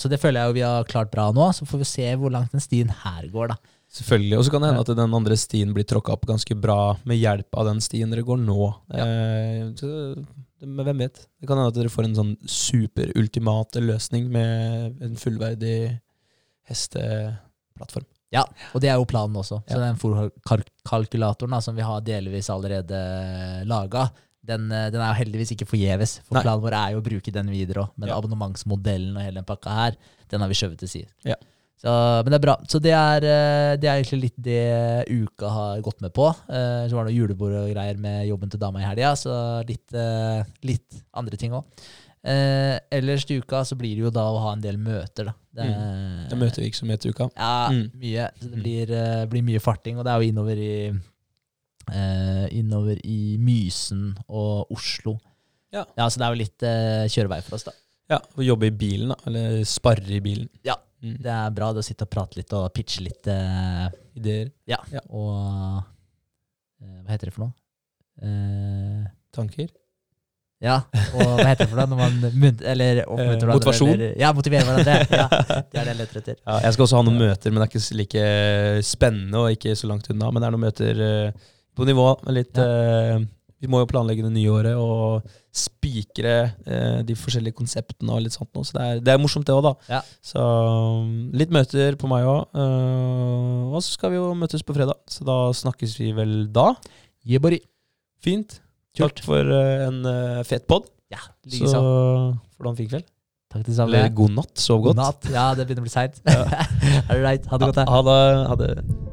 så det føler jeg jo vi har klart bra nå. Så får vi se hvor langt den stien her går, da. Selvfølgelig. Og så kan det hende at den andre stien blir tråkka opp ganske bra med hjelp av den stien dere går nå. Ja. Eh, så, men hvem vet? Det kan hende at dere får en sånn superultimate løsning med en fullverdig hesteplattform. Ja, og det er jo planen også. Så Ja. den fòrkalkulatoren som vi har delvis allerede laga, den, eh, den er jo heldigvis ikke forgjeves. For Nei. planen vår er jo å bruke den videre òg. Men Ja. abonnementsmodellen og hele den pakka her, den har vi skjøvet til side. Ja. Så, men det er bra. Så det er, eh, det er egentlig litt det uka har gått med på. Eh, Så var det noe julebord og greier med jobben til dama i helga, så litt, eh, litt andre ting òg. Eh, ellers til uka så blir det jo da å ha en del møter, da. Det, Mm. Det er møtevirksomhet i uka. Ja, Mm. mye. Så det Mm. blir, blir mye farting, og det er jo innover i Innover i Mysen og Oslo. Ja. ja Så det er jo litt kjørevei for oss, da. Ja, Å jobbe i bilen, da. Eller sparre i bilen. Ja. Mm. Det er bra det å sitte og prate litt og pitche litt. eh, Ideer, ja. Ja. Og eh, Hva heter det for noe? Eh, tanker. ja, og hva heter det for noe når man munt, eller oppmuntrer hverandre, motivasjon? Eller, ja, motiverer hverandre. Ja, det er det jeg leter etter. Ja, jeg skal også ha noen møter, men det er ikke like spennende og ikke så langt unna. Men det er noen møter eh, på nivå. med Litt, eh, vi må jo planlegge det nye året og spikre eh, de forskjellige konseptene og litt sånt noe. Så det er, det er morsomt, det òg, da. Ja. Så um, litt møter på meg òg. og så skal vi jo møtes på fredag, så da snakkes vi vel da. Jebari. Fint. Kult. Takk for uh, en uh, fet pod. Ja, Så likeså. får du ha en fin kveld. Takk det samme. Eller god natt. Sov God godt. natt. Ja, det begynner å bli seint. Ja. All right. Ha det godt. Ha, Ha det. Ha det.